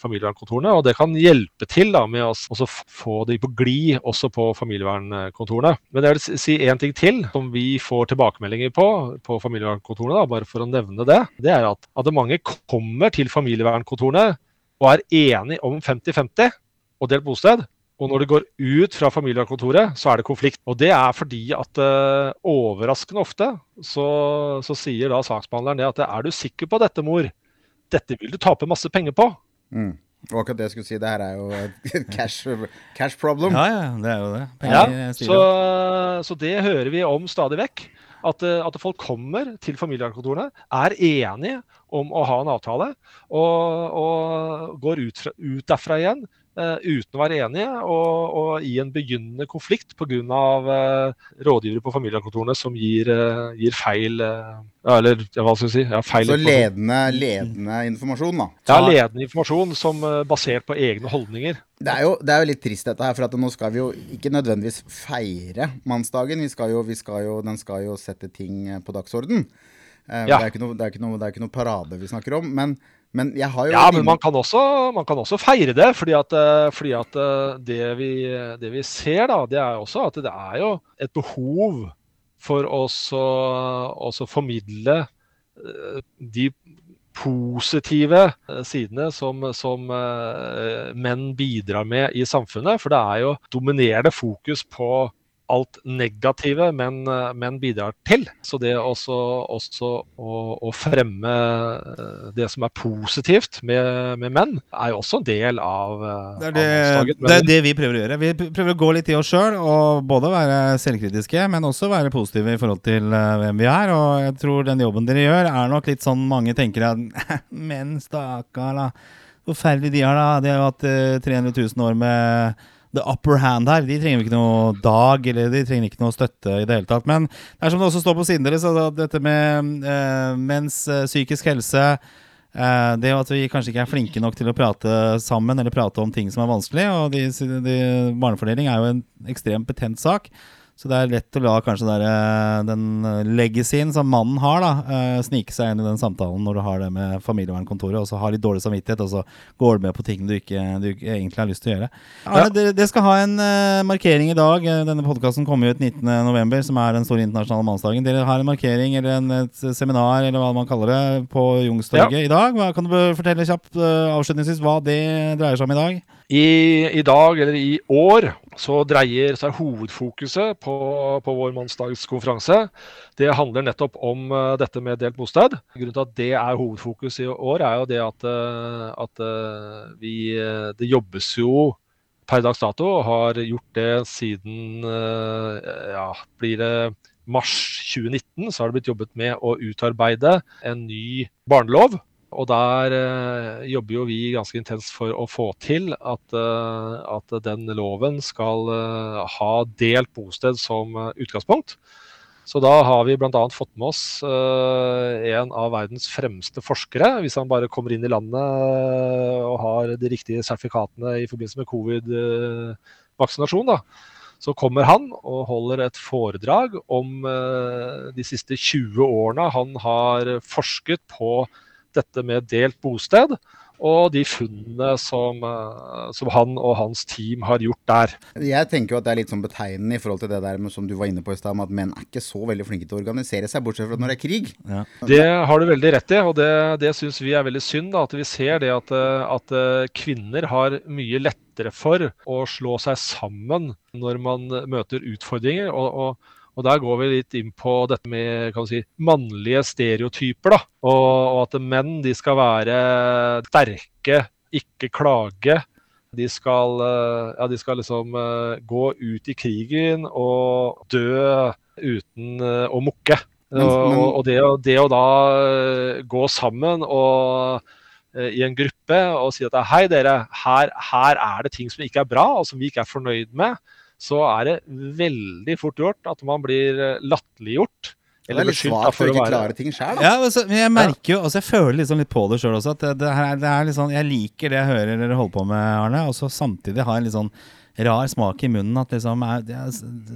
familievernkontorene. Og det kan hjelpe til da, med å få de på glid også på familievernkontorene. Men jeg vil si én ting til som vi får tilbakemeldinger på på familievernkontorene, da, bare for å nevne det. Det er at, at mange kommer til familievernkontorene og er enige om 50-50 og delt bosted. Og når det går ut fra familiekontoret, så er det konflikt. Og det er fordi at uh, overraskende ofte så, så, sier da saksbehandleren det at er du sikker på dette, mor? Dette vil du tape masse penger på. Mm. Og akkurat det jeg skulle si, det her er jo et cash, cash problem. Ja, ja, det er jo det. Ja, så, så, det hører vi om stadig vekk. At, at folk kommer til familievernkontorene, er enige om å ha en avtale, og, og går ut, fra, ut derfra igjen uten å være enige, og, og i en begynnende konflikt pga. Uh, rådgivere på familiekontorene som gir, uh, gir feil Eller hva skal vi si? Ja, feil Så ledende, ledende, informasjon, da? Ja, ledende informasjon som basert på egne holdninger. Det er, jo, det er, jo, litt trist dette her, for nå skal vi jo ikke nødvendigvis feire mannsdagen. Vi skal jo, vi skal jo, den skal jo sette ting på dagsorden. Ja. Det, er ikke noe, det, er ikke noe, det er ikke noe parade vi snakker om. men men jeg har jo Ja, men man kan også, man kan også feire det. Fordi at, eh, fordi at eh, det, vi, det, vi, ser, da, det er også at det er jo et behov for oss å formidle eh, de positive sidene som, som menn bidrar med i samfunnet. For det er jo dominerende fokus på alt negative menn, men bidrar til. Så det også, også å, å, fremme eh, det som er positivt med, med, menn, er jo også en del av eh, Det er det, det, er det vi prøver å gjøre. Vi prøver å gå litt i oss sjøl og både være selvkritiske, men også være positive i forhold til uh, hvem vi er. Og jeg tror den jobben dere gjør, er nok litt sånn mange tenker at menn, stakkar, da. Forferdelig de har, da. De har jo hatt uh, 300 000 år med the upper hand her. De trenger ikke noe dag, eller de trenger ikke noe støtte i det hele tatt. Men det er som det også står på siden deres, at dette med uh, mens uh, psykisk helse uh, Det at vi kanskje ikke er flinke nok til å prate sammen eller prate om ting som er vanskelig. Og de, de, barnefordeling er jo en ekstremt betent sak. Så det er lett å la kanskje der, eh, den legacyen som mannen har, da, eh, snike seg inn i den samtalen når du har det med familievernkontoret, og så har litt dårlig samvittighet, og så går du med på ting du ikke, du egentlig har lyst til å gjøre. Arne, ja. det, skal ha en uh, markering i dag. Denne podkasten kommer ut 19.11., som er den store internasjonale mannsdagen. Dere har en markering eller en, et seminar eller hva man kaller det, på Youngstorget ja. i dag. Hva, kan du fortelle kjapt uh, avslutningsvis hva det dreier seg om i dag? I, I, dag, eller i år, så dreier seg hovedfokuset på, på vår mannsdagskonferanse. Det handler nettopp om uh, dette med delt bosted. Grunnen til at det er hovedfokus i år, er jo det at, uh, at uh, vi Det jobbes jo per dags dato, og har gjort det siden ja, blir det mars 2019, så har det blitt jobbet med å utarbeide en ny barnelov. Og der eh, jobber jo vi ganske intenst for å få til at, eh, at den loven skal eh, ha delt bosted som eh, utgangspunkt. Så da har vi bl.a. fått med oss eh, en av verdens fremste forskere. Hvis han bare kommer inn i landet eh, og har de riktige sertifikatene i forbindelse med covid-vaksinasjon, så kommer han og holder et foredrag om de siste 20 årene han har forsket på dette med delt bosted og de funnene som, eh, som, han og hans team har gjort der. Jeg tenker jo at det er litt sånn betegnende i forhold til det der med, som du var inne på i stad, at menn er ikke så veldig flinke til å organisere seg, bortsett fra når det er krig. Ja. Det har du veldig rett i, og det, det syns vi er veldig synd. Da, at vi ser det at, eh, at eh, kvinner har mye lettere for å slå seg sammen når man møter utfordringer. og, og og Der går vi litt inn på dette med kan si, mannlige stereotyper. da, og, og, at menn de skal være sterke, ikke klage. De skal, eh, ja, de skal liksom uh, gå ut i krigen og dø uten uh, å mukke. Men, men... Og, og det, det, å da gå sammen og i en gruppe og si at hei dere, her, her er det ting som ikke er bra og som vi ikke er fornøyd med så er det veldig fort gjort at man blir eh, latterliggjort Det eller er litt svakt for å ikke klare ting sjøl, da. Ja, men, men jeg merker jo altså Jeg føler liksom litt på det sjøl også. At det, det, her, det er litt sånn Jeg liker det jeg hører dere holder på med, Arne, og så samtidig har jeg en litt sånn rar smak i munnen. At liksom er, ja,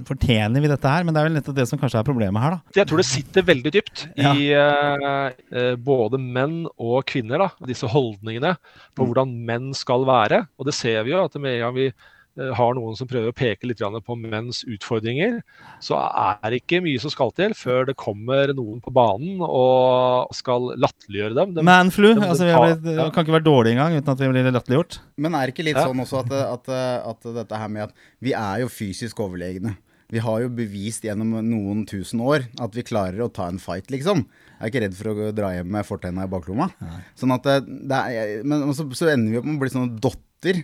Fortjener vi dette her? Men det er vel nettopp det som kanskje er problemet her, da. Jeg tror det sitter veldig dypt Ja. i eh, eh, både menn og kvinner, da, disse holdningene på Mm. hvordan menn skal være. Og det ser vi jo at med en gang vi har noen som prøver å peke litt på menns utfordringer, så er det ikke mye som skal til før det kommer noen på banen og skal latterliggjøre dem. De, Manflu. det de, Altså, vi har blitt, ja. kan ikke være dårlig engang uten at vi blir latterliggjort. Men er det ikke litt Ja. sånn også at, at, at dette her med at vi er jo fysisk overlegne. Vi har jo bevist gjennom noen tusen år at vi klarer å ta en fight, liksom. Jeg er ikke redd for å dra hjem med fortenna i baklomma. Sånn at det, det er, Men så, så ender vi opp med å bli sånne dotter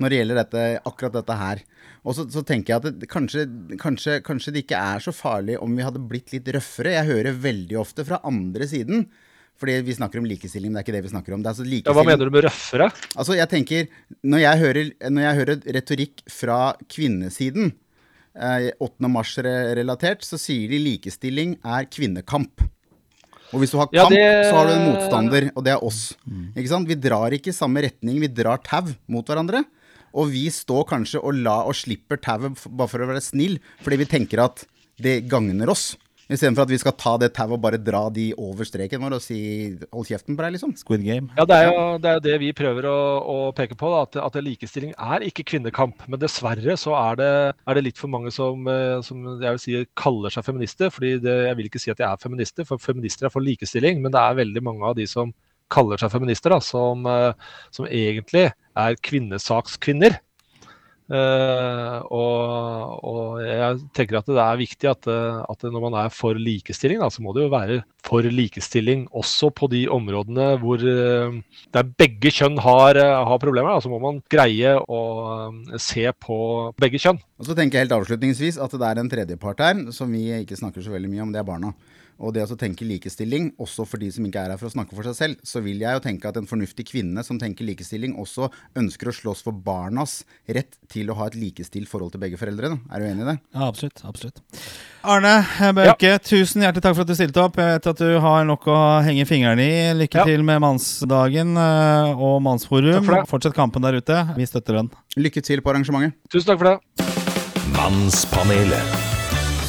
når det gjelder dette, akkurat dette her. Og så, så tenker jeg at det, kanskje, kanskje, kanskje det ikke er så farlig om vi hadde blitt litt røffere. Jeg hører veldig ofte fra andre siden. Fordi vi snakker om likestilling, men det er ikke det vi snakker om. Det er altså Ja, hva mener du med røffere? Altså, jeg tenker Når jeg hører, når jeg hører retorikk fra kvinnesiden, eh, 8. mars-relatert, så sier de likestilling er kvinnekamp. Og hvis du har Ja, kamp, det- så har du en motstander, og det er oss. Ikke sant? Vi drar ikke i samme retning, vi drar tau mot hverandre. Og vi står kanskje og, la, og slipper tauet bare for å være snill, fordi vi tenker at det gagner oss. Istedenfor at vi skal ta det tauet og bare dra de over streken vår og si 'hold kjeften på deg', liksom. Squid Game. Ja, Det er jo det, er det vi prøver å, å peke på. Da, at, at likestilling er ikke kvinnekamp. Men dessverre så er det, er det litt for mange som, eh, som jeg vil si kaller seg feminister. fordi det, Jeg vil ikke si at de er feminister, for feminister er for likestilling. Men det er veldig mange av de som kaller seg feminister, da, som, eh, som egentlig er kvinnesakskvinner. Uh, og, og jeg tenker at det er viktig at, eh, at når man er for likestilling, da, så må det jo være for likestilling også på de områdene hvor der begge kjønn har, har problemer. Da, så må man greie å se på begge kjønn. Og så tenker jeg helt avslutningsvis at det er en tredjepart her som vi ikke snakker så veldig mye om, det er barna. Og det å tenke likestilling, også for de som ikke er her for å snakke for seg selv, så vil jeg jo tenke at en fornuftig kvinne som tenker likestilling, også ønsker å slåss for barnas rett til å ha et likestilt forhold til begge foreldrene. Er du enig i det? Ja, absolutt. absolutt. Arne Bøke, tusen hjertelig takk for at du stilte opp. Jeg vet at du har nok å henge fingrene i. Lykke Ja. til med Mannsdagen eh, og Mannsforum. For. Fortsett kampen der ute. Vi støtter den. Lykke til på arrangementet. Tusen takk for det. Mannspanelet.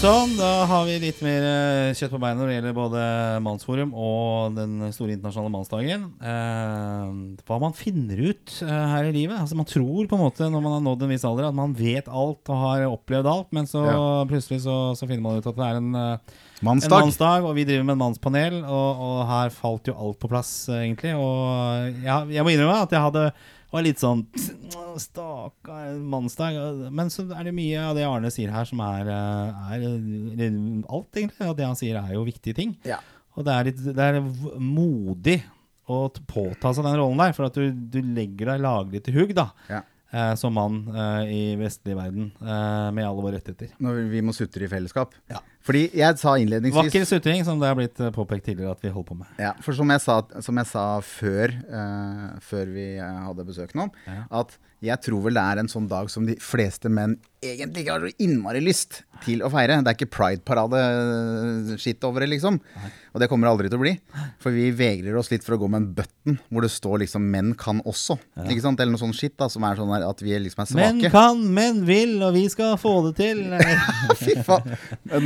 Sånn, da har vi litt mer eh, kjøtt på beina når det gjelder både Mannsforum og den store internasjonale mannsdagen. Eh, hva man finner ut eh, her i livet. Altså Man tror på en måte når man har nådd en viss alder at man vet alt og har opplevd alt, men så Ja. plutselig så, så finner man ut at det er en, eh, en Mannsdag. mannsdag, og vi driver med en mannspanel, og, og her falt jo alt på plass, eh, egentlig. Og jeg, jeg må innrømme at jeg hadde var litt sånn Stakkar mannsdag. Men så er det mye av det Arne sier her, som er, eh, er alt, egentlig. Og det han sier, er jo viktige ting. Ja. Og det er, litt, det er modig å påta seg den rollen der, for at du, du legger deg laglig til hugg, da. Ja. Eh, som mann eh, i vestlig verden, eh, med alle våre rettigheter. Når vi må sutre i fellesskap. Ja. Fordi jeg sa innledningsvis Vakker sutring, som det har blitt eh, påpekt tidligere at vi holder på med. Ja, for som jeg sa, som jeg sa før, eh, før vi eh, hadde besøk nå, Ja. at jeg tror vel det er en sånn dag som de fleste menn egentlig ikke har så innmari lyst til å feire. Det er ikke pride-parade-skitt over det, liksom. Og det kommer det aldri til å bli. For vi vegrer oss litt for å gå med en button hvor det står liksom 'menn kan også'. Ikke sant? Eller noe sånn skitt da, som er sånn at vi liksom er svake. Menn kan, menn vil, og vi skal få det til. Fy faen.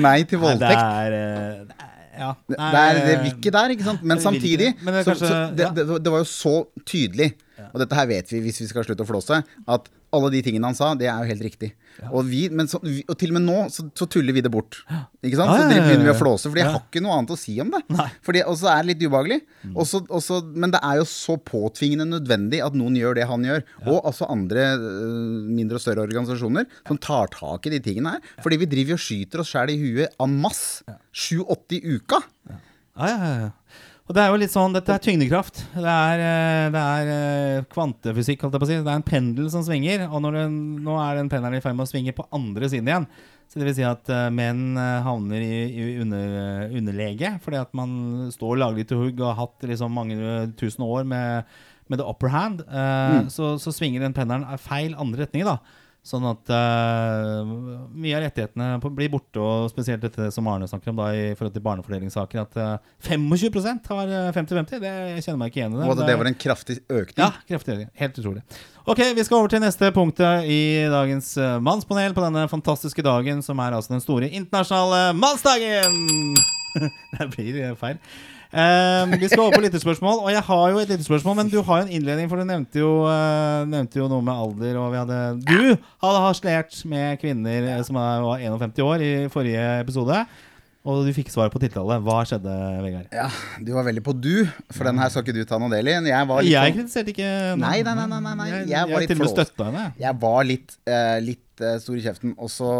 Nei til det voldtekt. er eh, det er- Ja. Det, det er det vil ikke der, ikke sant? Men samtidig det. Det kanskje, så, så det, det, det var jo så tydelig, og dette her vet vi hvis vi skal slutte å flåse, at alle de tingene han sa, det er jo helt riktig. Og, vi, men så, og til og med nå så, så tuller vi det bort. Ikke sant? Så begynner vi å flåse, for jeg har ikke noe annet å si om det. Fordi, og så er det litt ubehagelig. Også, også, men det er jo så påtvingende nødvendig at noen gjør det han gjør. Og altså andre øh, mindre og større organisasjoner som tar tak i de tingene her. Fordi vi driver og skyter oss sjæl i huet en masse. 7-8 i uka. Ja, ja, ja. Og det er jo litt sånn, Dette er tyngdekraft. Det er, eh, det er eh, kvantefysikk. holdt jeg på å si. Det er en pendel som svinger, og når den, nå er den pendelen i ferd med å svinge på andre siden igjen. Så det vil si at eh, menn havner i, i under, underlege fordi at man står laglig til hugg og har hatt liksom mange tusen år med, med the upper hand. Eh, så, så svinger den pendelen i feil andre retninger, da. Sånn at uh, mye av rettighetene blir borte, og spesielt dette som Arne snakker om da i forhold til barnefordelingssaker, at uh, 25% har eh, 50-50. Det jeg kjenner meg ikke igjen i det. Og det var en kraftig økning. ja, kraftig økning. Helt utrolig. Ok, Vi skal over til neste punktet i dagens uh, mannspanel på denne fantastiske dagen, som er altså den store internasjonale mannsdagen! det blir eh, feil. Eh, vi skal over på lytterspørsmål, og jeg har jo et lytterspørsmål, men du har jo en innledning, for du nevnte jo, uh, nevnte jo noe med alder, og vi hadde Du hadde harselert med kvinner eh, som er- var 51 år i forrige episode, og du fikk svar på tiltale. Hva skjedde, Vegard? Ja, Du var veldig på du, for den her skal ikke du ta noe del i. Jeg var litt, Jeg sånn- kritiserte ikke noen. nei, nei, nei, nei, nei. Jeg, Jeg var jeg litt til og med støtta henne. jeg var litt, uh, litt uh, stor i kjeften. Og så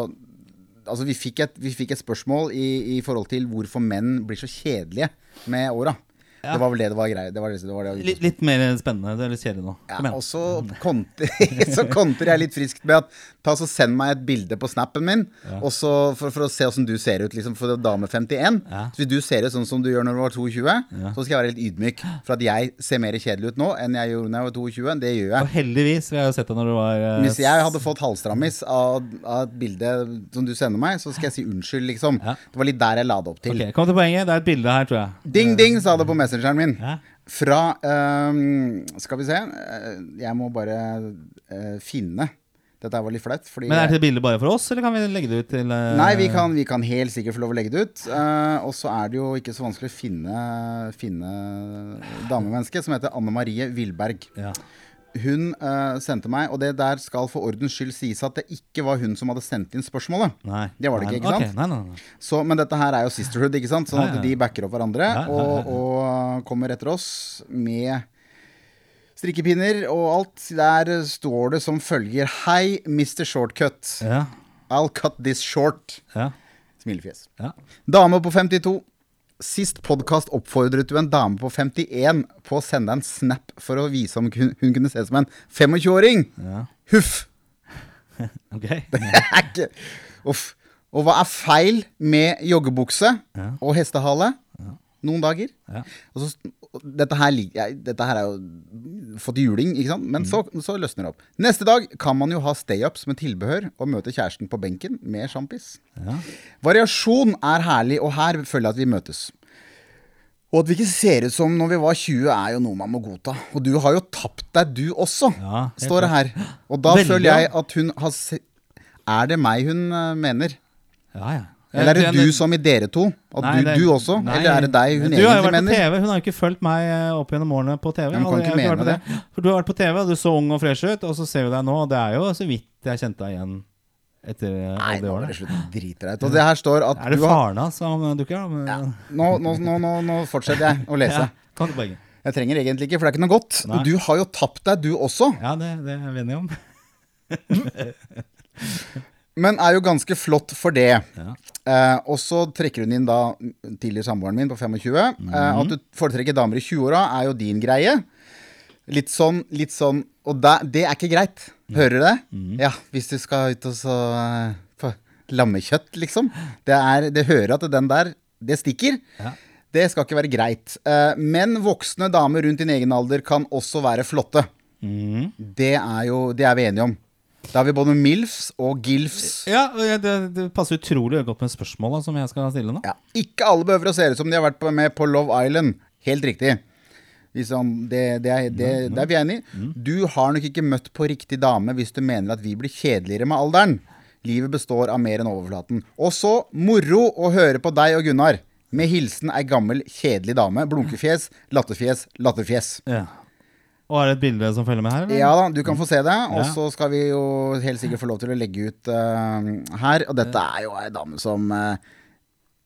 Altså, vi fikk et, vi fikk et spørsmål i, i forhold til hvorfor menn blir så kjedelige med åra. Ja. Det var vel det det var greia. Det var det, det var det Litt, litt mer spennende. Det er litt kjedelig nå. Ja, og så konter, jeg litt friskt med at ta så send meg et bilde på snappen min, og så for, for å se åssen du ser ut, liksom, for dame 51. Ja. Så hvis du ser ut sånn som du gjør når du var 22, Ja. så skal jeg være litt ydmyk. For at jeg ser mer kjedelig ut nå enn jeg gjorde da jeg var 22. Det gjør jeg. Og heldigvis, jeg har jo sett deg når du var uh, Hvis jeg hadde fått halvstrammis av, av et bilde som du sender meg, så skal jeg si unnskyld, liksom. Ja. Det var litt der jeg la det opp til. Okay, Kom til poenget. Det er et bilde her, tror jeg. Ding, ding, sa det på messengeren min. Ja. Fra ehm, Skal vi se. eh, Jeg må bare eh, finne Dette var litt flaut. Men er det bildet bare for oss, eller kan vi legge det ut til uh... Nei, vi kan, vi kan helt sikkert få lov å legge det ut. Uh, og så er det jo ikke så vanskelig å finne, finne damemennesket, som heter Anne Marie Villberg. ja. Hun uh, sendte meg, og det der skal for ordens skyld sies at det ikke var hun som hadde sendt inn spørsmålet. Nei. Det var det ikke, Nei, ikke ok. sant? Nei, nei. Så, men dette her er jo sisterhood, ikke sant? Sånn at de backer opp hverandre og, og kommer etter oss med strikkepinner og alt. Der står det som følger Hei, Mr. Shortcut. Ja. I'll cut this short. Ja. Smilefjes. ja. Dame på 52. Sist podkast oppfordret du en dame på 51 på å sende en snap for å vise om hun, kunne se ut som en 25-åring. ja. Huff! Ok. Det er ikke Uff. Og hva er feil med joggebukse og hestehale? Noen dager. Ja. Og så, dette, her, dette her er jo fått juling, ikke sant? Men så, så løsner det opp. Neste dag kan man jo ha stay-ups med tilbehør og møte kjæresten på benken med sjampis. Ja. Variasjon er herlig, og her føler jeg at vi møtes. Og at vi ikke ser ut som når vi var 20, er jo noe man må godta. Og du har jo tapt deg, du også, Ja, står det her. Og da Veldig, føler jeg at hun har se Er det meg hun eh, mener? ja, ja. Eller er det du som i dere to? At Nei, du, du også? Nei. Eller er det deg hun egentlig mener? Du har jo vært på? TV. Hun har jo ikke fulgt meg eh, opp gjennom årene på TV. Ja, kan ikke mene på det. For du har vært på TV, og du så ung og fresh ut, og så ser vi deg nå, og det er jo så vidt jeg kjente deg igjen etter eh, Nei, nå er det slutt. ut. Og det her står at Er det faren hans som dukker opp? ja, nå, nå, nå, nå, fortsetter jeg å lese. Ja, kom til poenget. Jeg trenger egentlig ikke, for det er ikke noe godt. Nei. Du har jo tapt deg, du også. Ja, det, det er enige om. Men er jo ganske flott for det. Ja. Eh, og så trekker hun inn da tidligere samboeren min på 25. eh, Mhm. at du foretrekker damer i 20-åra, er jo din greie. Litt sånn, litt sånn Og da, det er ikke greit. Hører du det? Mhm. Ja, hvis du skal ut og så få lammekjøtt, liksom. Det, er, det hører at den der, det stikker. Ja. Det skal ikke være greit. Eh, men voksne damer rundt din egen alder kan også være flotte. Mhm. Det er jo Det er vi enige om. Da har vi både MILFs og GILFs. Ja, det, det passer utrolig godt med spørsmåla som jeg skal stille nå. Ja. Ikke alle behøver å se ut som de har vært med på Love Island. Helt riktig. Liksom, det, det, er, det, det er vi enig i. Du har nok ikke møtt på riktig dame hvis du mener at vi blir kjedeligere med alderen. Livet består av mer enn overflaten. Og så moro å høre på deg og Gunnar. Med hilsen ei gammel, kjedelig dame. Blunkefjes, latterfjes, latterfjes. Ja. Og er det et bilde som følger med her? eller? Ja da, du kan få se det. Og Ja. så skal vi jo helt sikkert få lov til å legge ut uh, her. Og dette er jo ei dame som uh,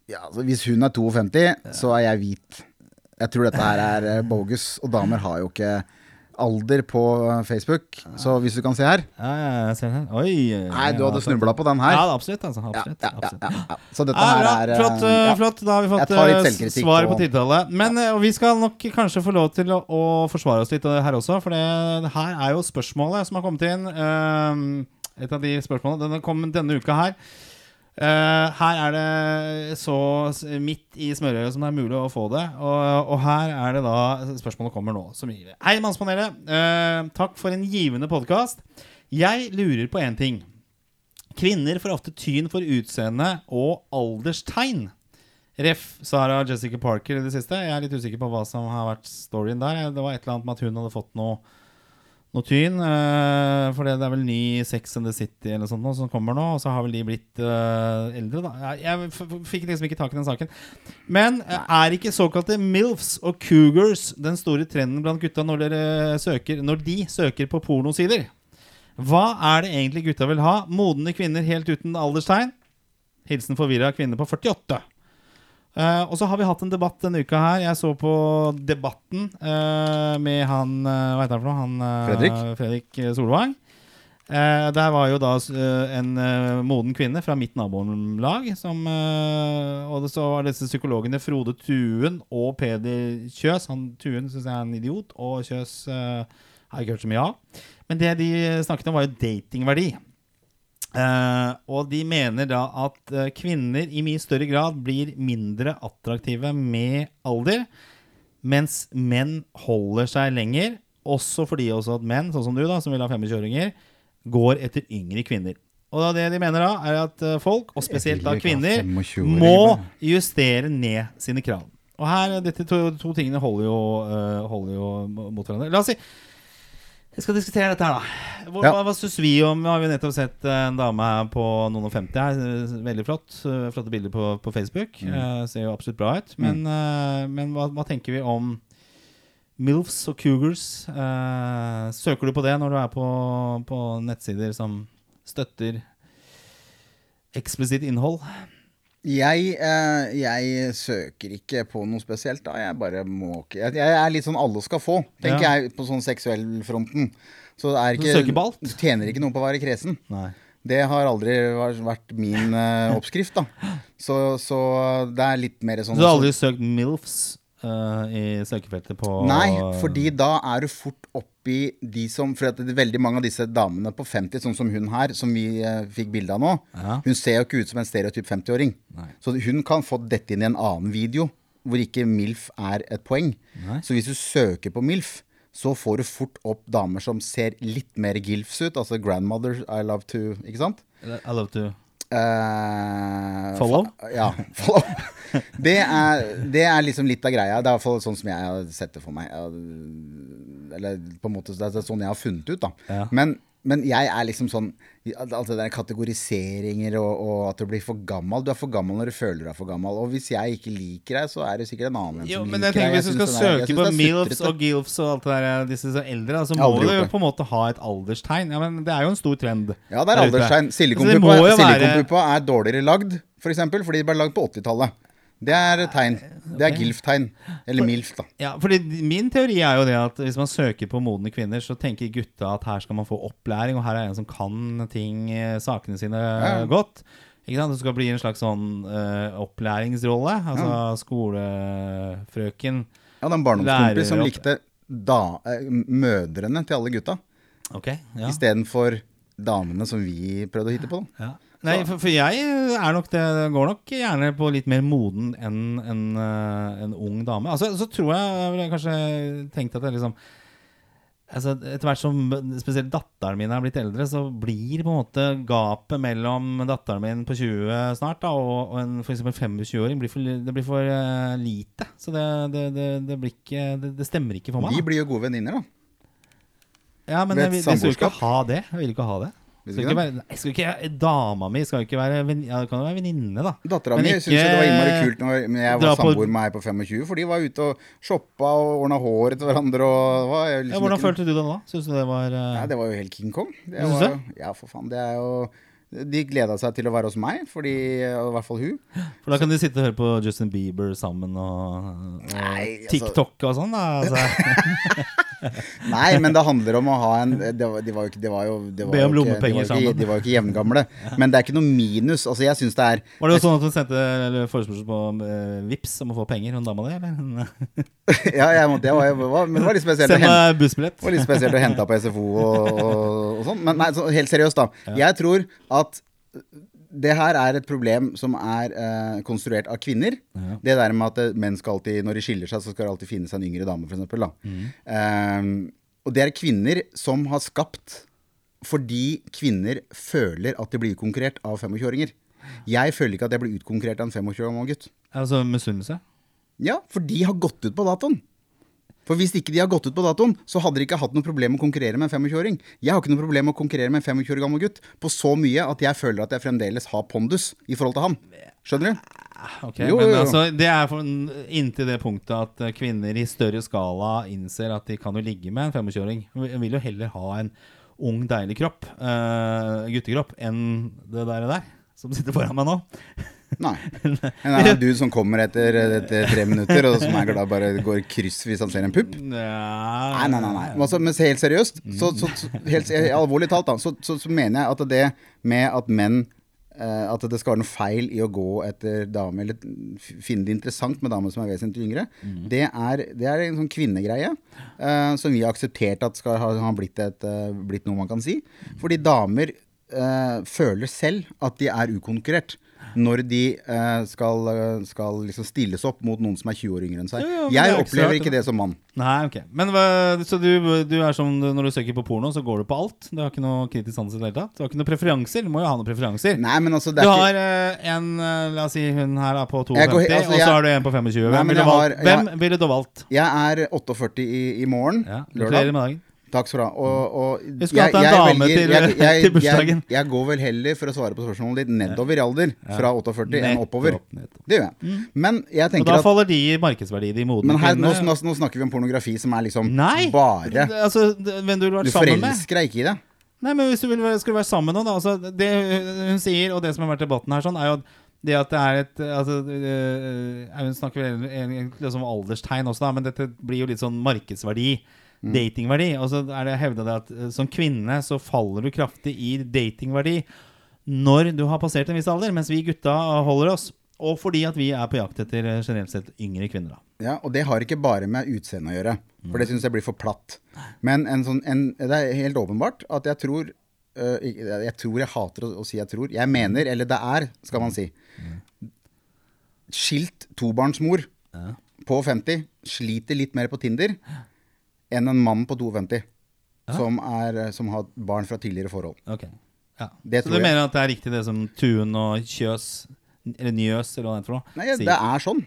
Ja, altså Hvis hun er 52, så er jeg hvit. Jeg tror dette her er eh, bogus. Og damer har jo ikke alder på eh, Facebook. Så hvis du kan se her Ja, ja, jeg ser den. Oi. Nei, du hadde snubla på den her. Ja, absolutt. Altså, absolutt, absolutt. ja, ja. Så dette her er eh, flott, eh, flott. Da har vi fått svaret på- tidtallet tiltale. Men vi skal nok kanskje få lov til å, å forsvare oss litt her også, for det her er jo spørsmålet som har kommet inn. et av de spørsmålene. Den kom denne uka her. Eh, her er det så midt i smørøyet som det er mulig å få det. Og, og her er det da Spørsmålet kommer nå. Som gir. Hei, Mannspanelet. Uh, takk for en givende podkast. Jeg lurer på én ting. Kvinner får ofte tyn for utseende og alderstegn. Ref. Sara Jessica Parker i det siste. Jeg er litt usikker på hva som har vært storyen der. Det var et eller annet med at hun hadde fått noe, noe tyn. eh, for det er vel ny Sex and the City eller sånt nå, som kommer nå. Og så har vel de blitt uh, eldre, da. Jeg, jeg fikk liksom ikke tak i den saken. Men eh, er ikke såkalte MILFs og Cougars den store trenden blant gutta når, dere søker, når de søker på pornosider? Hva er det egentlig gutta vil ha? Modne kvinner helt uten alderstegn? Hilsen forvirra kvinne på 48. Eh, og så har vi hatt en debatt denne uka her. Jeg så på Debatten uh, med han eh, Hva heter han for noe? Han, uh, Fredrik? Fredrik Solvang. Der var jo da en moden kvinne fra mitt nabolag som Og så var disse psykologene Frode Tuen og Peder Kjøs. Han Tuen syns jeg er en idiot, og Kjøs har jeg ikke hørt så mye av. Men det de snakket om, var jo datingverdi. Eh, og de mener da at uh, kvinner i mye større grad blir mindre attraktive med alder, mens menn holder seg lenger. Også fordi også at menn, sånn som du, da, som vil ha 25-åringer, går etter yngre kvinner. Og da det de mener da, er at eh, folk, og spesielt da kvinner, må justere ned sine krav. Og her, dette to, to tingene holder jo, uh, holder jo mot hverandre. La oss si jeg skal diskutere dette her, da. Hva, Ja. hva, hva syns vi om Vi har jo nettopp sett eh, en dame her på noen og 50 her. Veldig flott. eh, Flotte bilder på, på Facebook. Mm. Uh, ser jo absolutt bra ut. Men, uh, men hva, hva tenker vi om MILFs og Cougars? Uh, søker du på det når du er på, på nettsider som støtter eksplisitt innhold? Jeg, eh, jeg søker ikke på noe spesielt, da. Jeg bare må ikke Jeg, jeg er litt sånn alle skal få, tenker Ja. jeg, på sånn seksuellfronten. Så det er ikke tjener ikke noe på å være kresen. Nei. Det har aldri vært min eh, oppskrift, da. Så, så det er litt mer sånn du har aldri søkt MILFs eh, i søkefeltet på Nei, fordi da er du fort oppi de som For det er veldig mange av disse damene på 50, sånn som hun her, som vi uh, fikk bilde av nå, Ja. hun ser jo ikke ut som en stereotyp 50-åring. Så hun kan få dette inn i en annen video hvor ikke MILF er et poeng. Nei. Så hvis du søker på MILF, så får du fort opp damer som ser litt mer GILFs ut. Altså grandmother I love to Ikke sant? I love to Eh, Follow? fa- Ja, follow. Det er, det er liksom litt av greia. Det er i hvert fall sånn som jeg har sett det for meg. Eller på en måte det er sånn jeg har funnet ut, da. Ja. Men, men jeg er liksom sånn Alt det der kategoriseringer og, og at du blir for gammel. Du er for gammel når du føler du er for gammel. Og hvis jeg ikke liker deg, så er det sikkert en annen Jo, som liker deg. Hvis du skal er- søke synes på er MILFs og GILFs og alt det der, disse så eldre, så Jeg må du jo på en måte ha et alderstegn. Ja, men Det er jo en stor trend. Ja, det er alderstegn. Silikonpuppa være- er dårligere lagd, f.eks. fordi de ble lagd på 80-tallet. Det er tegn. Det er GILF-tegn. Eller MILF, da. Ja, fordi Min teori er jo det at hvis man søker på modne kvinner, så tenker gutta at her skal man få opplæring, og her er en som kan ting, eh, sakene sine Ja. godt. Ikke sant? Det skal bli en slags sånn uh, opplæringsrolle. Altså skolefrøken. Ja, det er en barndomskompis som likte da, eh, mødrene til alle gutta, Ok, ja. istedenfor damene som vi prøvde å hitte på. Da. Ja. Nei, for, for jeg er nok det går nok gjerne på litt mer moden enn en, eh, en ung dame. Altså, så tror jeg, jeg ville kanskje tenkt at jeg liksom altså, Etter hvert som spesielt datteren min er blitt eldre, så blir på en måte gapet mellom datteren min på 20 snart da, og, og en for eksempel 25-åring blir for, det blir for uh, lite. Så det, det, det, blir ikke det, stemmer ikke for meg. De Da. blir jo gode venninner, da. Ja, men jeg, jeg, jeg, vil- jeg skal ikke ha det. Jeg vil ikke ha det. Skal ikke være, nei, skal ikke, dama mi skal ikke være ja, kan jo være venninne, da. Dattera mi syntes det var innmari kult når jeg var samboer med ei på 25, for de var ute og shoppa og ordna håret til hverandre og var jo Ja, liksom hvordan ikke- følte du det da? Syns du det var uh... Ja, det var jo helt King Kong. Det var, du? ja, for faen. Det er jo De gleda seg til å være hos meg, fordi I hvert fall hun. For da kan de sitte og høre på Justin Bieber sammen og, og Nei, altså- TikTok og sånn. Altså. Nei, men det handler om å ha en Det var, de var jo ikke, det var jo, det var Be om lommepenger sammen. de var jo ikke jevngamle. Men det er ikke noe minus. Altså, jeg syns det er Var det jo sånn at hun sendte eller forespørsel på uh, Vips om å få penger, hun dama di, eller? Ja, jeg måtte, det var, jeg var, men det var litt spesielt Send meg bussbillett. Det var litt spesielt å hente på SFO og, og, og sånn. Men nei, så helt seriøst, da. Jeg tror at det her er et problem som er eh, konstruert av kvinner. Ja. Det der med at eh, menn skal alltid, når de skiller seg, så skal det alltid finnes en yngre dame, f.eks. Mm. Um, og det er kvinner som har skapt fordi kvinner føler at de blir konkurrert av 25-åringer. Jeg føler ikke at jeg blir utkonkurrert av en 25 år gammel gutt. Altså misunnelse? Ja, for de har gått ut på datoen. For hvis ikke de har gått ut på datoen, så hadde de ikke hatt noe problem med å konkurrere med en 25-åring. Jeg har ikke noe problem med å konkurrere med en 25 år gammel gutt på så mye at jeg føler at jeg fremdeles har pondus i forhold til han. Skjønner du? Ok, Jo, men jo, jo. altså Det er for, inntil det punktet at eh, kvinner i større skala innser at de kan jo ligge med en 25-åring. Vi- Vil jo heller ha en ung, deilig kropp, uh, guttekropp, enn det der, der som sitter foran meg nå. Nei. En annen dude som kommer etter, etter tre minutter, og som er glad bare går kryss hvis han ser en pupp. Nei, Nei, nei, nei. Altså, men helt seriøst, så, så, helt, alvorlig talt, da, så, så, så mener jeg at det med at menn eh, At det skal være noe feil i å gå etter dame, eller finne det interessant med damer som er vesentlig yngre, det, er, det er en sånn kvinnegreie uh, som vi har akseptert at skal ha, ha blitt, et, uh, blitt noe man kan si. Fordi damer uh, føler selv at de er ukonkurrert. Når de eh, skal, eh, skal liksom stilles opp mot noen som er 20 år yngre enn seg. Jo, jo, jeg er opplever ikke det. som mann. Nei, ok. Men Så du, du er som når du søker på porno, så går du på alt? Du har ikke noe kritisk sans i det hele tatt? Du har ikke noen preferanser? Du må jo ha noen preferanser. Nei, men altså Du det er ikke, har eh, en, eh, la oss si hun her er på 52, Jeg går altså, og så jeg- har du en på 25. Nei, Hvem ville du valgt? har- valgt? Jeg er 48 i, i morgen. Ja, lørdag. Takk skal du ha. Og, og Vi jeg, hatt en dame til- jeg, jeg, til bursdagen. Jeg, går vel heller, for å svare på spørsmålet ditt, nedover i alder. Fra 48 enn oppover. Nettopp. Det gjør jeg. Men jeg Og tenker da at faller de i markedsverdi, de modne Men her, nå, nå, nå snakker vi om pornografi som er liksom Nei! bare Altså, hvem du Du sammen med? forelsker deg ikke i det. Nei, men hvis du vil, skulle være sammen med noen, da altså, Det hun sier, og det som har vært debatten her, sånn, er jo at det at det er et altså, øh, Hun snakker vel egentlig om alderstegn også, da, men dette blir jo litt sånn markedsverdi. Datingverdi. Og så er det hevda det at øh, som kvinne så faller du kraftig i datingverdi når du har passert en viss alder, mens vi gutta holder oss. Og fordi at vi er på jakt etter øh, generelt sett yngre kvinner. da Ja, Og det har ikke bare med utseendet å gjøre, for det syns jeg blir for platt. Men en sånn, en, det er helt åpenbart at jeg tror øh, Jeg tror jeg hater å, å si jeg tror. Jeg mener, eller det er, skal man si. Skilt tobarnsmor på 50 sliter litt mer på Tinder enn en mann på 52 som, er, som har barn fra tidligere forhold. Ok ja. Det Så du jeg. mener at det er riktig det som Tuen og Kjøs Eller Njøs, eller hva det er for noe? Nei, sier? det er sånn.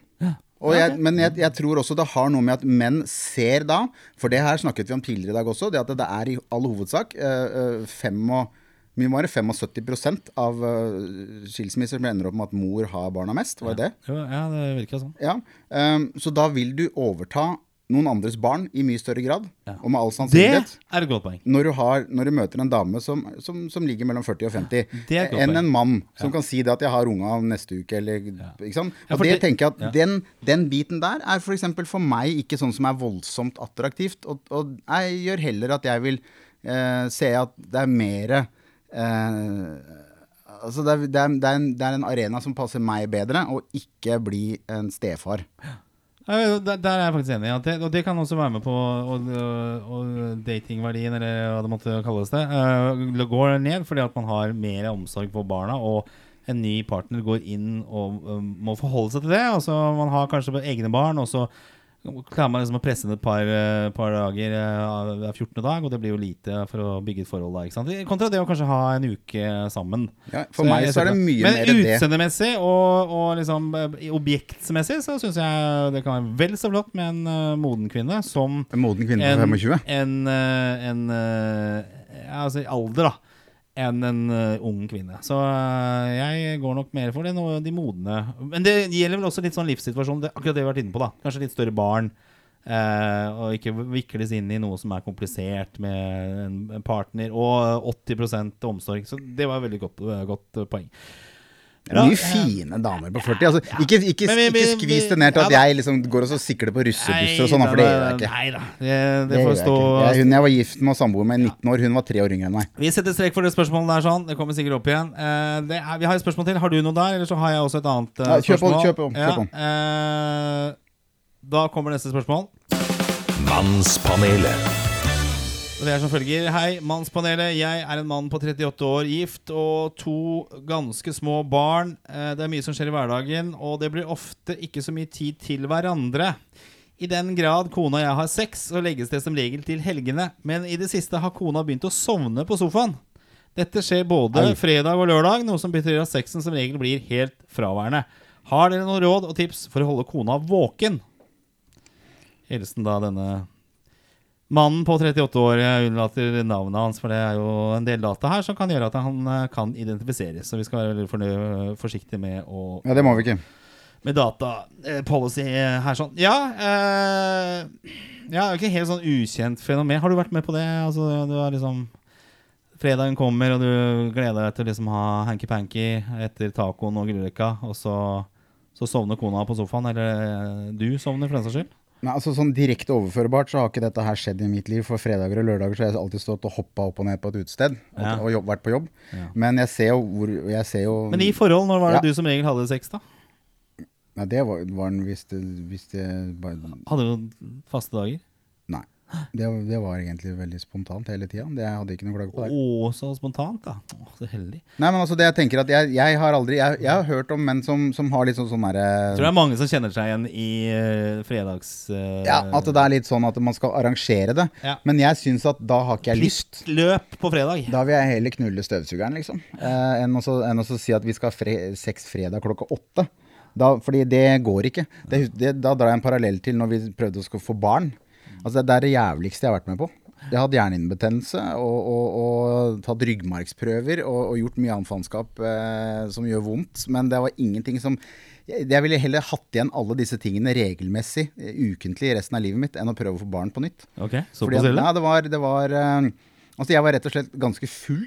Og jeg, men jeg, jeg tror også det har noe med at menn ser da, for det her snakket vi om tidligere i dag også, det at det er i all hovedsak øh, eh, fem og, mye var det 75 av eh, skilsmisser som ender opp med at mor har barna mest. Var det det? Jo, ja, det virka sånn. Ja. um, så da vil du overta noen andres barn i mye større grad, Ja. og med all Det er et godt poeng. Når du, har, når du møter en dame som, som, som ligger mellom 40 og 50, Det er et godt enn en mann som kan si det at 'jeg har unga neste uke', eller ikke sant. Og det det- tenker jeg at ja. den, den biten der er f.eks. For, for meg ikke sånn som er voldsomt attraktivt. Og, og jeg gjør heller at jeg vil eh, se at det er mer Altså det er, det, er, det, er en, det er en arena som passer meg bedre, og ikke bli en stefar. Ja, Der, er jeg faktisk enig. At det, og det kan også være med på og, og datingverdien, eller hva det måtte kalles det, uh, går ned fordi at man har mer omsorg for barna. Og en ny partner går inn og um, må forholde seg til det. Altså Man har kanskje egne barn, og så klarer man liksom å presse inn et par, eh, par dager eh, av 14. dag, og det blir jo lite for å bygge et forhold da. ikke sant? Kontra det å kanskje ha en uke sammen. Ja, for meg så er det mye mer det. utseendemessig og, og liksom eh, objektsmessig så syns jeg det kan være vel så flott med en uh, moden kvinne som En moden kvinne på 25. en, eh, en eh, ja, Altså alder, da. Enn en uh, ung kvinne. Så uh, jeg går nok mer for det, nå, de modne. Men det gjelder vel også litt sånn livssituasjon. Det, akkurat det vi har vært inne på. da Kanskje litt større barn. Uh, og ikke vikles inn i noe som er komplisert med en, partner. Og 80% omsorg. Så det var et veldig godt, godt poeng. Det er mye fine damer på 40. Altså, ikke, ikke, Men ikke skvis det ned til at jeg liksom går og så sikler på russebusser og sånn, for det gjør jeg ikke. Nei da. Det, får stå. Jeg, hun jeg var gift med og samboer med i 19 år, hun var tre år yngre enn meg. Vi setter strek for det spørsmålet der. sånn Det kommer sikkert opp igjen. Eh, det er, vi har et spørsmål til. Har du noe der, eller så har jeg også et annet eh, Ja, kjøp spørsmål? Kjøp om. Kjøp om. Ja, eh, da kommer neste spørsmål. Mannspanelet. Det er som følger. Hei, Mannspanelet. Jeg er en mann på 38 år, gift og to ganske små barn. Eh, Det er mye som skjer i hverdagen, og det blir ofte ikke så mye tid til hverandre. I den grad kona og jeg har sex, så legges det som regel til helgene. Men i det siste har kona begynt å sovne på sofaen. Dette skjer både Hei. fredag og lørdag, noe som betyr at sexen som regel blir helt fraværende. Har dere noen råd og tips for å holde kona våken? Hilsen da denne mannen på 38 år. Unnlater navnet hans, for det er jo en del data her som kan gjøre at han eh, kan identifiseres. Så vi skal være veldig forsiktige med å Ja, det må vi ikke. med data eh, policy eh, her sånn. Ja, eh, ja, det ikke helt sånn ukjent fenomen. Har du vært med på det? Altså, du har liksom Fredagen kommer, og du gleder deg til å liksom ha hanky-panky etter tacoen og grillrekka, og så, så sovner kona på sofaen, eller eh, du sovner for den saks skyld? Nei, altså sånn Direkte overførbart så har ikke dette her skjedd i mitt liv. For fredager og lørdager så har jeg alltid stått og hoppa opp og ned på et utested Ja. og jobb, vært på jobb. Ja. Men jeg ser jo hvor jeg ser jo, Men i forhold, når var det Ja. du som regel hadde sex, da? Nei, det var, var den hvis det, hvis det bare Hadde du faste dager? Det, det var egentlig veldig spontant hele tida. Jeg hadde ikke noe klage på det. Å, så spontant, da. Å, så heldig. Nei, men altså det jeg tenker at jeg, jeg har aldri Jeg, jeg har hørt om menn som, som har litt sånn sånn derre tror det er mange som kjenner seg igjen i uh, fredags... Uh, Ja, at det er litt sånn at man skal arrangere det. Ja. Men jeg syns at da har ikke jeg lyst. Løp på fredag. Da vil jeg heller knulle støvsugeren, liksom. Uh, enn å si at vi skal ha fre sex fredag klokka åtte. Da, fordi det går ikke. Det, det, da drar jeg en parallell til når vi prøvde å få barn. Altså Det er det jævligste jeg har vært med på. Jeg har hatt hjernehinnebetennelse og, og, og tatt ryggmargsprøver og, og gjort mye annet faenskap eh, som gjør vondt. Men det var ingenting som jeg, jeg ville heller hatt igjen alle disse tingene regelmessig, eh, ukentlig, resten av livet mitt, enn å prøve å få barn på nytt. Ok, såpass ille? ja, det var, det var eh, Altså, jeg var rett og slett ganske full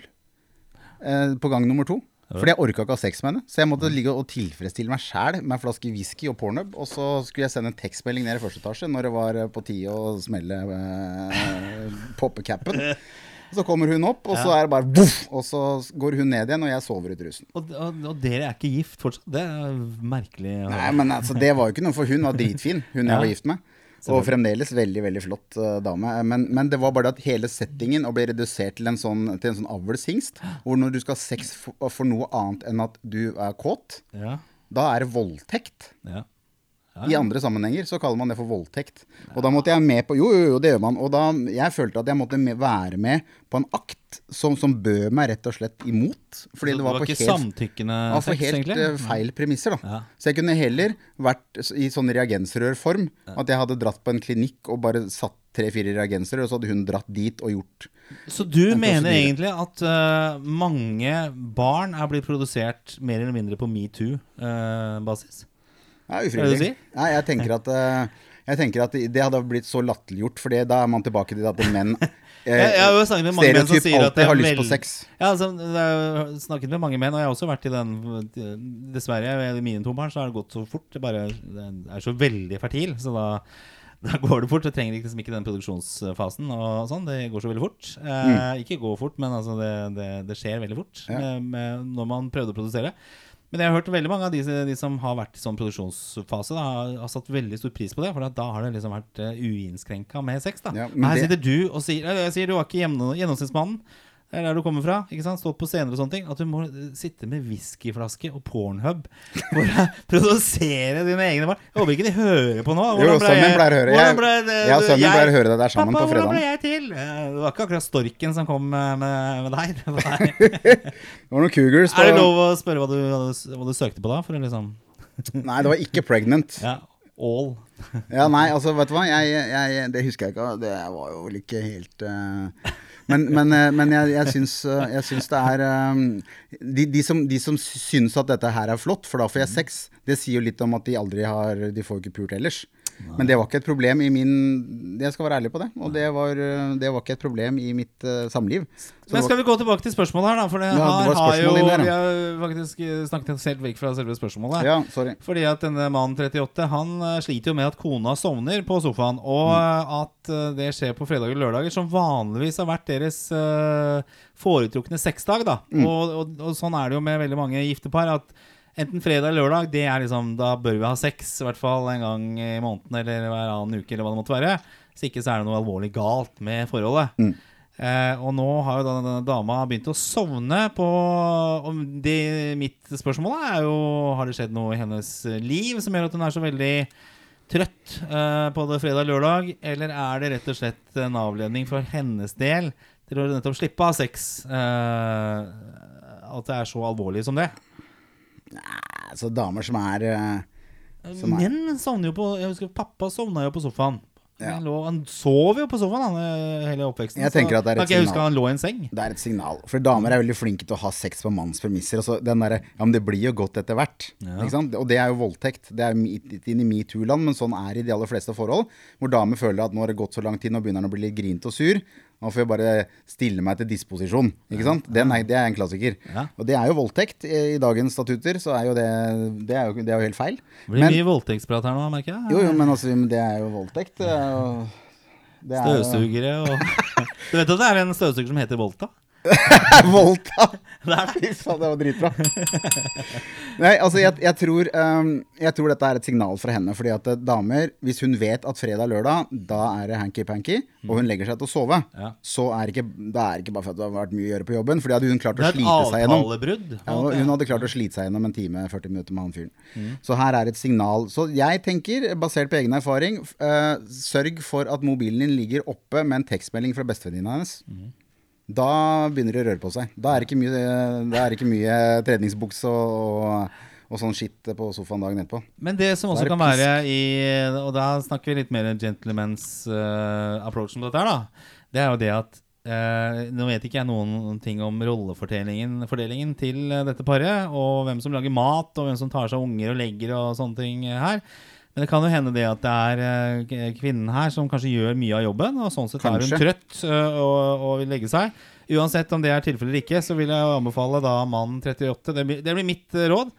eh, på gang nummer to. Fordi jeg orka ikke å ha sex med henne. Så jeg måtte ligge og tilfredsstille meg sjæl med en flaske whisky og pornhub. Og så skulle jeg sende en tekstmelding ned i første etasje når det var eh, på tide å smelle eh, poppecapen. Så kommer hun opp, og så er det bare boff! Og så går hun ned igjen, og jeg sover ut rusen. Og, og, og dere er ikke gift fortsatt? Det er merkelig. Nei, men altså, det var jo ikke noe, for hun var dritfin, hun jeg var gift med. Og fremdeles veldig veldig flott uh, dame. Men, men det var bare det at hele settingen å bli redusert til en sånn, til en sånn avlshingst, hvor når du skal ha sex for, for noe annet enn at du er kåt, Ja, da er det voldtekt. ja. I andre sammenhenger så kaller man det for voldtekt. Og da måtte jeg med på Jo, jo, jo, det gjør man. Og da jeg følte at jeg måtte med, være med på en akt som, som bød meg rett og slett imot. Fordi Så det var på helt samtykkende ja, for helt egentlig? eh, feil premisser, da. Ja. Så jeg kunne heller vært i sånn reagensrørform. At jeg hadde dratt på en klinikk og bare satt tre-fire reagensrør, og så hadde hun dratt dit og gjort Så du mener egentlig at uh, mange barn er blitt produsert mer eller mindre på metoo-basis? Ja, ufrivillig. Si? Nei, jeg tenker at eh, jeg tenker at det hadde blitt så latterliggjort, for da er man tilbake til at menn eh, jeg, har jo snakket med mange menn som sier at har lyst på sex. Ja, altså, jeg har snakket med mange menn, og jeg har også vært i den Dessverre, i mine to barn så har det gått så fort. Det bare det er så veldig fertil, så da, da går det fort. Det trenger liksom ikke den produksjonsfasen og sånn. Det går så veldig fort. Eh, Ikke gå fort, men altså det, det, det skjer veldig fort Ja. med, med, når man prøvde å produsere. Men jeg har hørt veldig mange av de, de som har vært i sånn produksjonsfase, da, har, har satt veldig stor pris på det. For da har det liksom vært uh, uinnskrenka med sex. da Ja, men Her det- sitter du og sier eller Jeg sier du var ikke gjennom- gjennomsnittsmannen. Det er der du kommer fra. ikke sant? Stått på scener og sånne ting. At du må eh, sitte med whiskyflaske og pornhub for å produsere dine egne barn. Jeg håper ikke de hører på nå. Jo, Hvordan ble jeg- å høre. Jeg- ble det- og sønnen jeg- pleier å høre det der sammen Pappa, på hvordan ble jeg til? Eh, Det var ikke akkurat storken som kom eh, med, med deg. Det var, Det var noen cougars på er det lov å spørre hva du, hva du søkte på da? Liksom Nei, det var ikke pregnant. Ja, all. Ja, nei, altså, vet du hva? Jeg, jeg, det husker jeg ikke. Det var jo vel ikke helt eh, Men, men, eh, men jeg, jeg, syns, eh, jeg syns det er eh, de, de, som, de som syns at dette her er flott, for da får jeg sex, det sier jo litt om at de aldri har De får ikke pult ellers. Men det var ikke et problem i min Jeg skal være ærlig på det. Og det var, eh, det var ikke et problem i mitt uh, samliv. Så Men skal vi gå tilbake til spørsmålet her, da? For det, Ja, her har jo der, Vi har faktisk eh, snakket oss helt vekk fra selve spørsmålet. Ja, sorry. Fordi at denne mannen 38 Han sliter jo med at kona sovner på sofaen, og mm. at det skjer på fredager og lørdager, som vanligvis har vært deres uh, foretrukne sexdag. da og, og, og sånn er det jo med veldig mange gifte par. At enten fredag eller lørdag, det er liksom da bør vi ha sex. I hvert fall en gang i måneden eller hver annen uke, eller hva det måtte være. Hvis ikke så er det noe alvorlig galt med forholdet. Eh, og nå har jo da denne dama begynt å sovne på og det, Mitt spørsmål er jo Har det skjedd noe i hennes liv som gjør at hun er så veldig trøtt eh, på det fredag-lørdag? Eller er det rett og slett en avledning for hennes del til å nettopp slippe av sex. eh, at det er så alvorlig som det. Altså damer som er eh, Som er- Menn sovner jo på Jeg husker pappa sovna jo på sofaen. Ja. Han, lå, han sov jo på sofaen han, eh, hele oppveksten. Jeg tenker at det er et signal. han lå i en seng. Det er et signal. For damer er veldig flinke til å ha sex på manns premisser. Altså, den der, Ja, men det blir jo godt etter hvert. Ja. Og det er jo voldtekt. Det er litt inn i metoo-land, men sånn er det i de aller fleste forhold. Hvor damer føler at nå har det gått så lang tid, nå begynner han å bli litt grint og sur. Nå får jeg bare stille meg til disposisjon. Ikke sant? Den er, det er en klassiker. Ja. Og det er jo voldtekt. I dagens statutter så er jo det Det er jo, det er jo helt feil. Det blir Men- mye voldtektsprat her nå, merker jeg. Jo, jo, men altså, det er jo voldtekt. Det det er Støvsugere og Du vet at det er en støvsuger som heter Volta? Volta! Fy faen, det var dritbra. Nei, altså, jeg, jeg, tror, um, jeg tror dette er et signal fra henne. Fordi at eh, damer, hvis hun vet at fredag er lørdag, da er det hanky-panky, og hun legger seg til å sove, Ja. så er det ikke, da er det ikke bare for at det har vært mye å gjøre på jobben, for det hadde hun klart å slite seg gjennom. Ja, hun hadde klart å slite seg gjennom en time, 40 minutter med han fyren. Så her er et signal. Så jeg tenker, basert på egen erfaring, eh, sørg for at mobilen din ligger oppe med en tekstmelding fra bestevenninna hennes. Da begynner det å røre på seg. Da er det ikke mye, det ikke mye treningsbukse og, og, sånn skitt på sofaen dagen etterpå. Men det som også det kan være i Og da snakker vi litt mer gentleman's uh, approach om dette her, da. Det er jo det at uh, Nå vet ikke jeg noen ting om rollefordelingen til dette paret, og hvem som lager mat, og hvem som tar seg av unger og legger og sånne ting her. Men det kan jo hende det at det er eh, kvinnen her som kanskje gjør mye av jobben, og sånn sett er hun trøtt eh, og, og vil legge seg. Uansett om det er tilfellet eller ikke, så vil jeg anbefale da mannen 38 Det blir, det blir mitt eh, råd.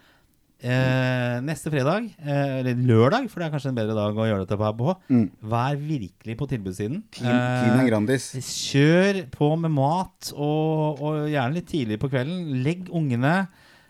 Eh, neste fredag, eh, eller lørdag, for det er kanskje en bedre dag å gjøre dette på, på Mm. vær virkelig på tilbudssiden. Tina Eh, Grandis. kjør på med mat, og, og gjerne litt tidlig på kvelden. Legg ungene.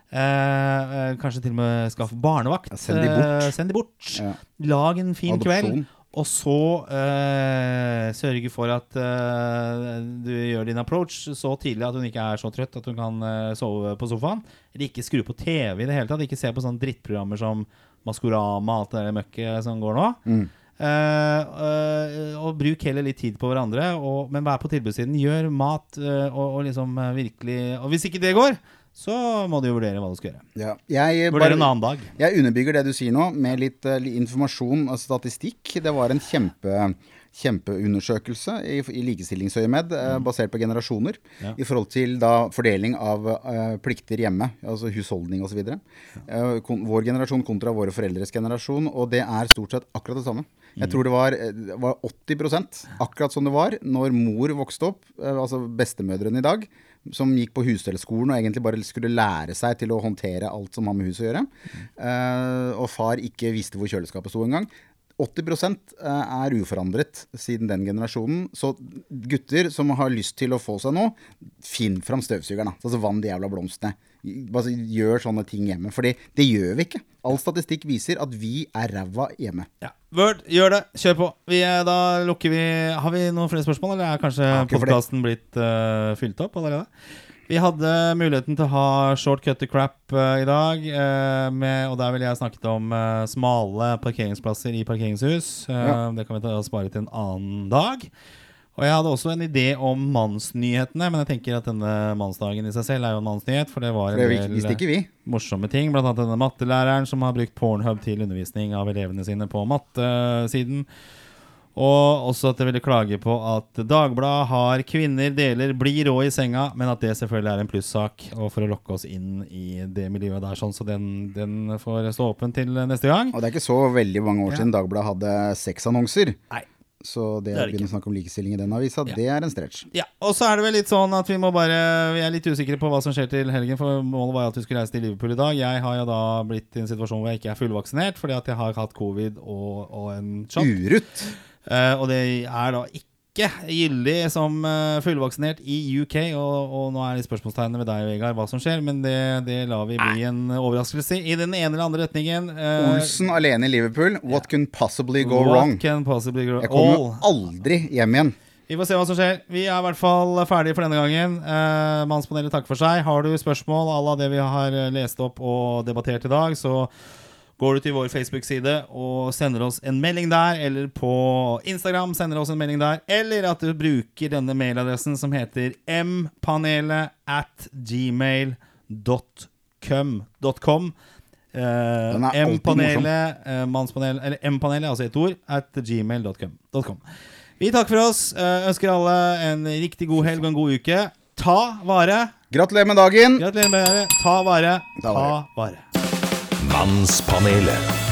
Eh, eh, kanskje til og med skaff barnevakt. Ja, send de bort. Eh, send de bort. Ja. Lag en fin Adopsjon. kveld. Og så eh, sørge for at eh, du gjør din approach så tidlig at hun ikke er så trøtt at hun kan eh, sove på sofaen. Eller ikke skru på TV i det hele tatt. Ikke se på sånne drittprogrammer som Maskorama og alt det der møkket som går nå. Mm. Og bruk heller litt tid på hverandre, og, men vær på tilbudssiden. Gjør mat og, og liksom virkelig Og hvis ikke det går, så må du jo vurdere hva du skal gjøre. Ja. Jeg, Vurdere bare, en annen dag. jeg underbygger det du sier nå, med litt, eh, litt informasjon og statistikk. Det var en kjempe, kjempeundersøkelse i, i likestillingsøyemed eh, basert på generasjoner. Ja. I forhold til da fordeling av eh, plikter hjemme, altså husholdning osv. Uh, vår generasjon kontra våre foreldres generasjon, og det er stort sett akkurat det samme. Jeg tror det var, eh, var 80% akkurat som det var når mor vokste opp, eh, altså bestemødrene i dag, som gikk på husstellskolen og egentlig bare skulle lære seg til å håndtere alt som har med hus å gjøre. Uh, og far ikke visste hvor kjøleskapet sto engang. 80% er uforandret siden den generasjonen. Så gutter som har lyst til å få seg noe, finn fram støvsugeren. Altså Vann de jævla blomstene. Bare gjør sånne ting hjemme. Fordi det gjør vi ikke. All statistikk viser at vi er ræva hjemme. Ja. Word, gjør det. Kjør på. Vi, eh, da lukker vi Har vi noen flere spørsmål, eller er kanskje podkasten blitt uh, fylt opp allerede? Vi hadde muligheten til å ha short cut to crap uh, i dag. Uh, med, og der ville jeg snakket om uh, smale parkeringsplasser i parkeringshus. Ja. Det kan vi ta spare til en annen dag. Og jeg hadde også en idé om mannsnyhetene, men jeg tenker at denne mannsdagen i seg selv er jo en mannsnyhet. For det var en det del vi. morsomme ting. Blant annet denne mattelæreren som har brukt Pornhub til undervisning av elevene sine på mattesiden. Og også at jeg ville klage på at Dagbladet har kvinner deler blir rå i senga', men at det selvfølgelig er en plussak og for å lokke oss inn i det miljøet der. sånn Så den, den får stå åpen til neste gang. Og det er ikke så veldig mange år Ja. siden Dagbladet hadde sexannonser. Nei. Så det Det å begynne å snakke om likestilling i den avisa, Ja. det er en stretch. Ja, Og så er det vel litt sånn at vi må bare Vi er litt usikre på hva som skjer til helgen. For målet var at vi skulle reise til Liverpool i dag. Jeg har jo da blitt i en situasjon hvor jeg ikke er fullvaksinert fordi at jeg har hatt covid og, og en shot. Urutt. Uh, og det er da ikke gyldig som eh, fullvaksinert i UK. Og, og nå er det spørsmålstegnet ved deg, Vegard, hva som skjer. Men det, det lar vi bli en overraskelse i den ene eller andre retningen. Eh, Olsen alene i Liverpool. What can possibly go what wrong? Can possibly go Jeg kommer all. aldri hjem igjen. Vi får se hva som skjer. Vi er i hvert fall ferdige for denne gangen. Eh, Mannspanelet takker for seg. Har du spørsmål à la det vi har lest opp og debattert i dag, så går du til vår Facebook-side og sender oss en melding der, eller på Instagram sender oss en melding der, eller at du bruker denne mailadressen som heter mpanelet at gmail.com. Alltid M-panelet, eh, mannspanelet, eller M-panelet, altså ett ord, at gmail.com. Vi takker for oss. eh, ønsker alle en riktig god helg og en god uke. Ta vare. Gratulerer med dagen! Gratulerer med dagen. Ta vare. Ta Ta vare. vare. Mannspanelet.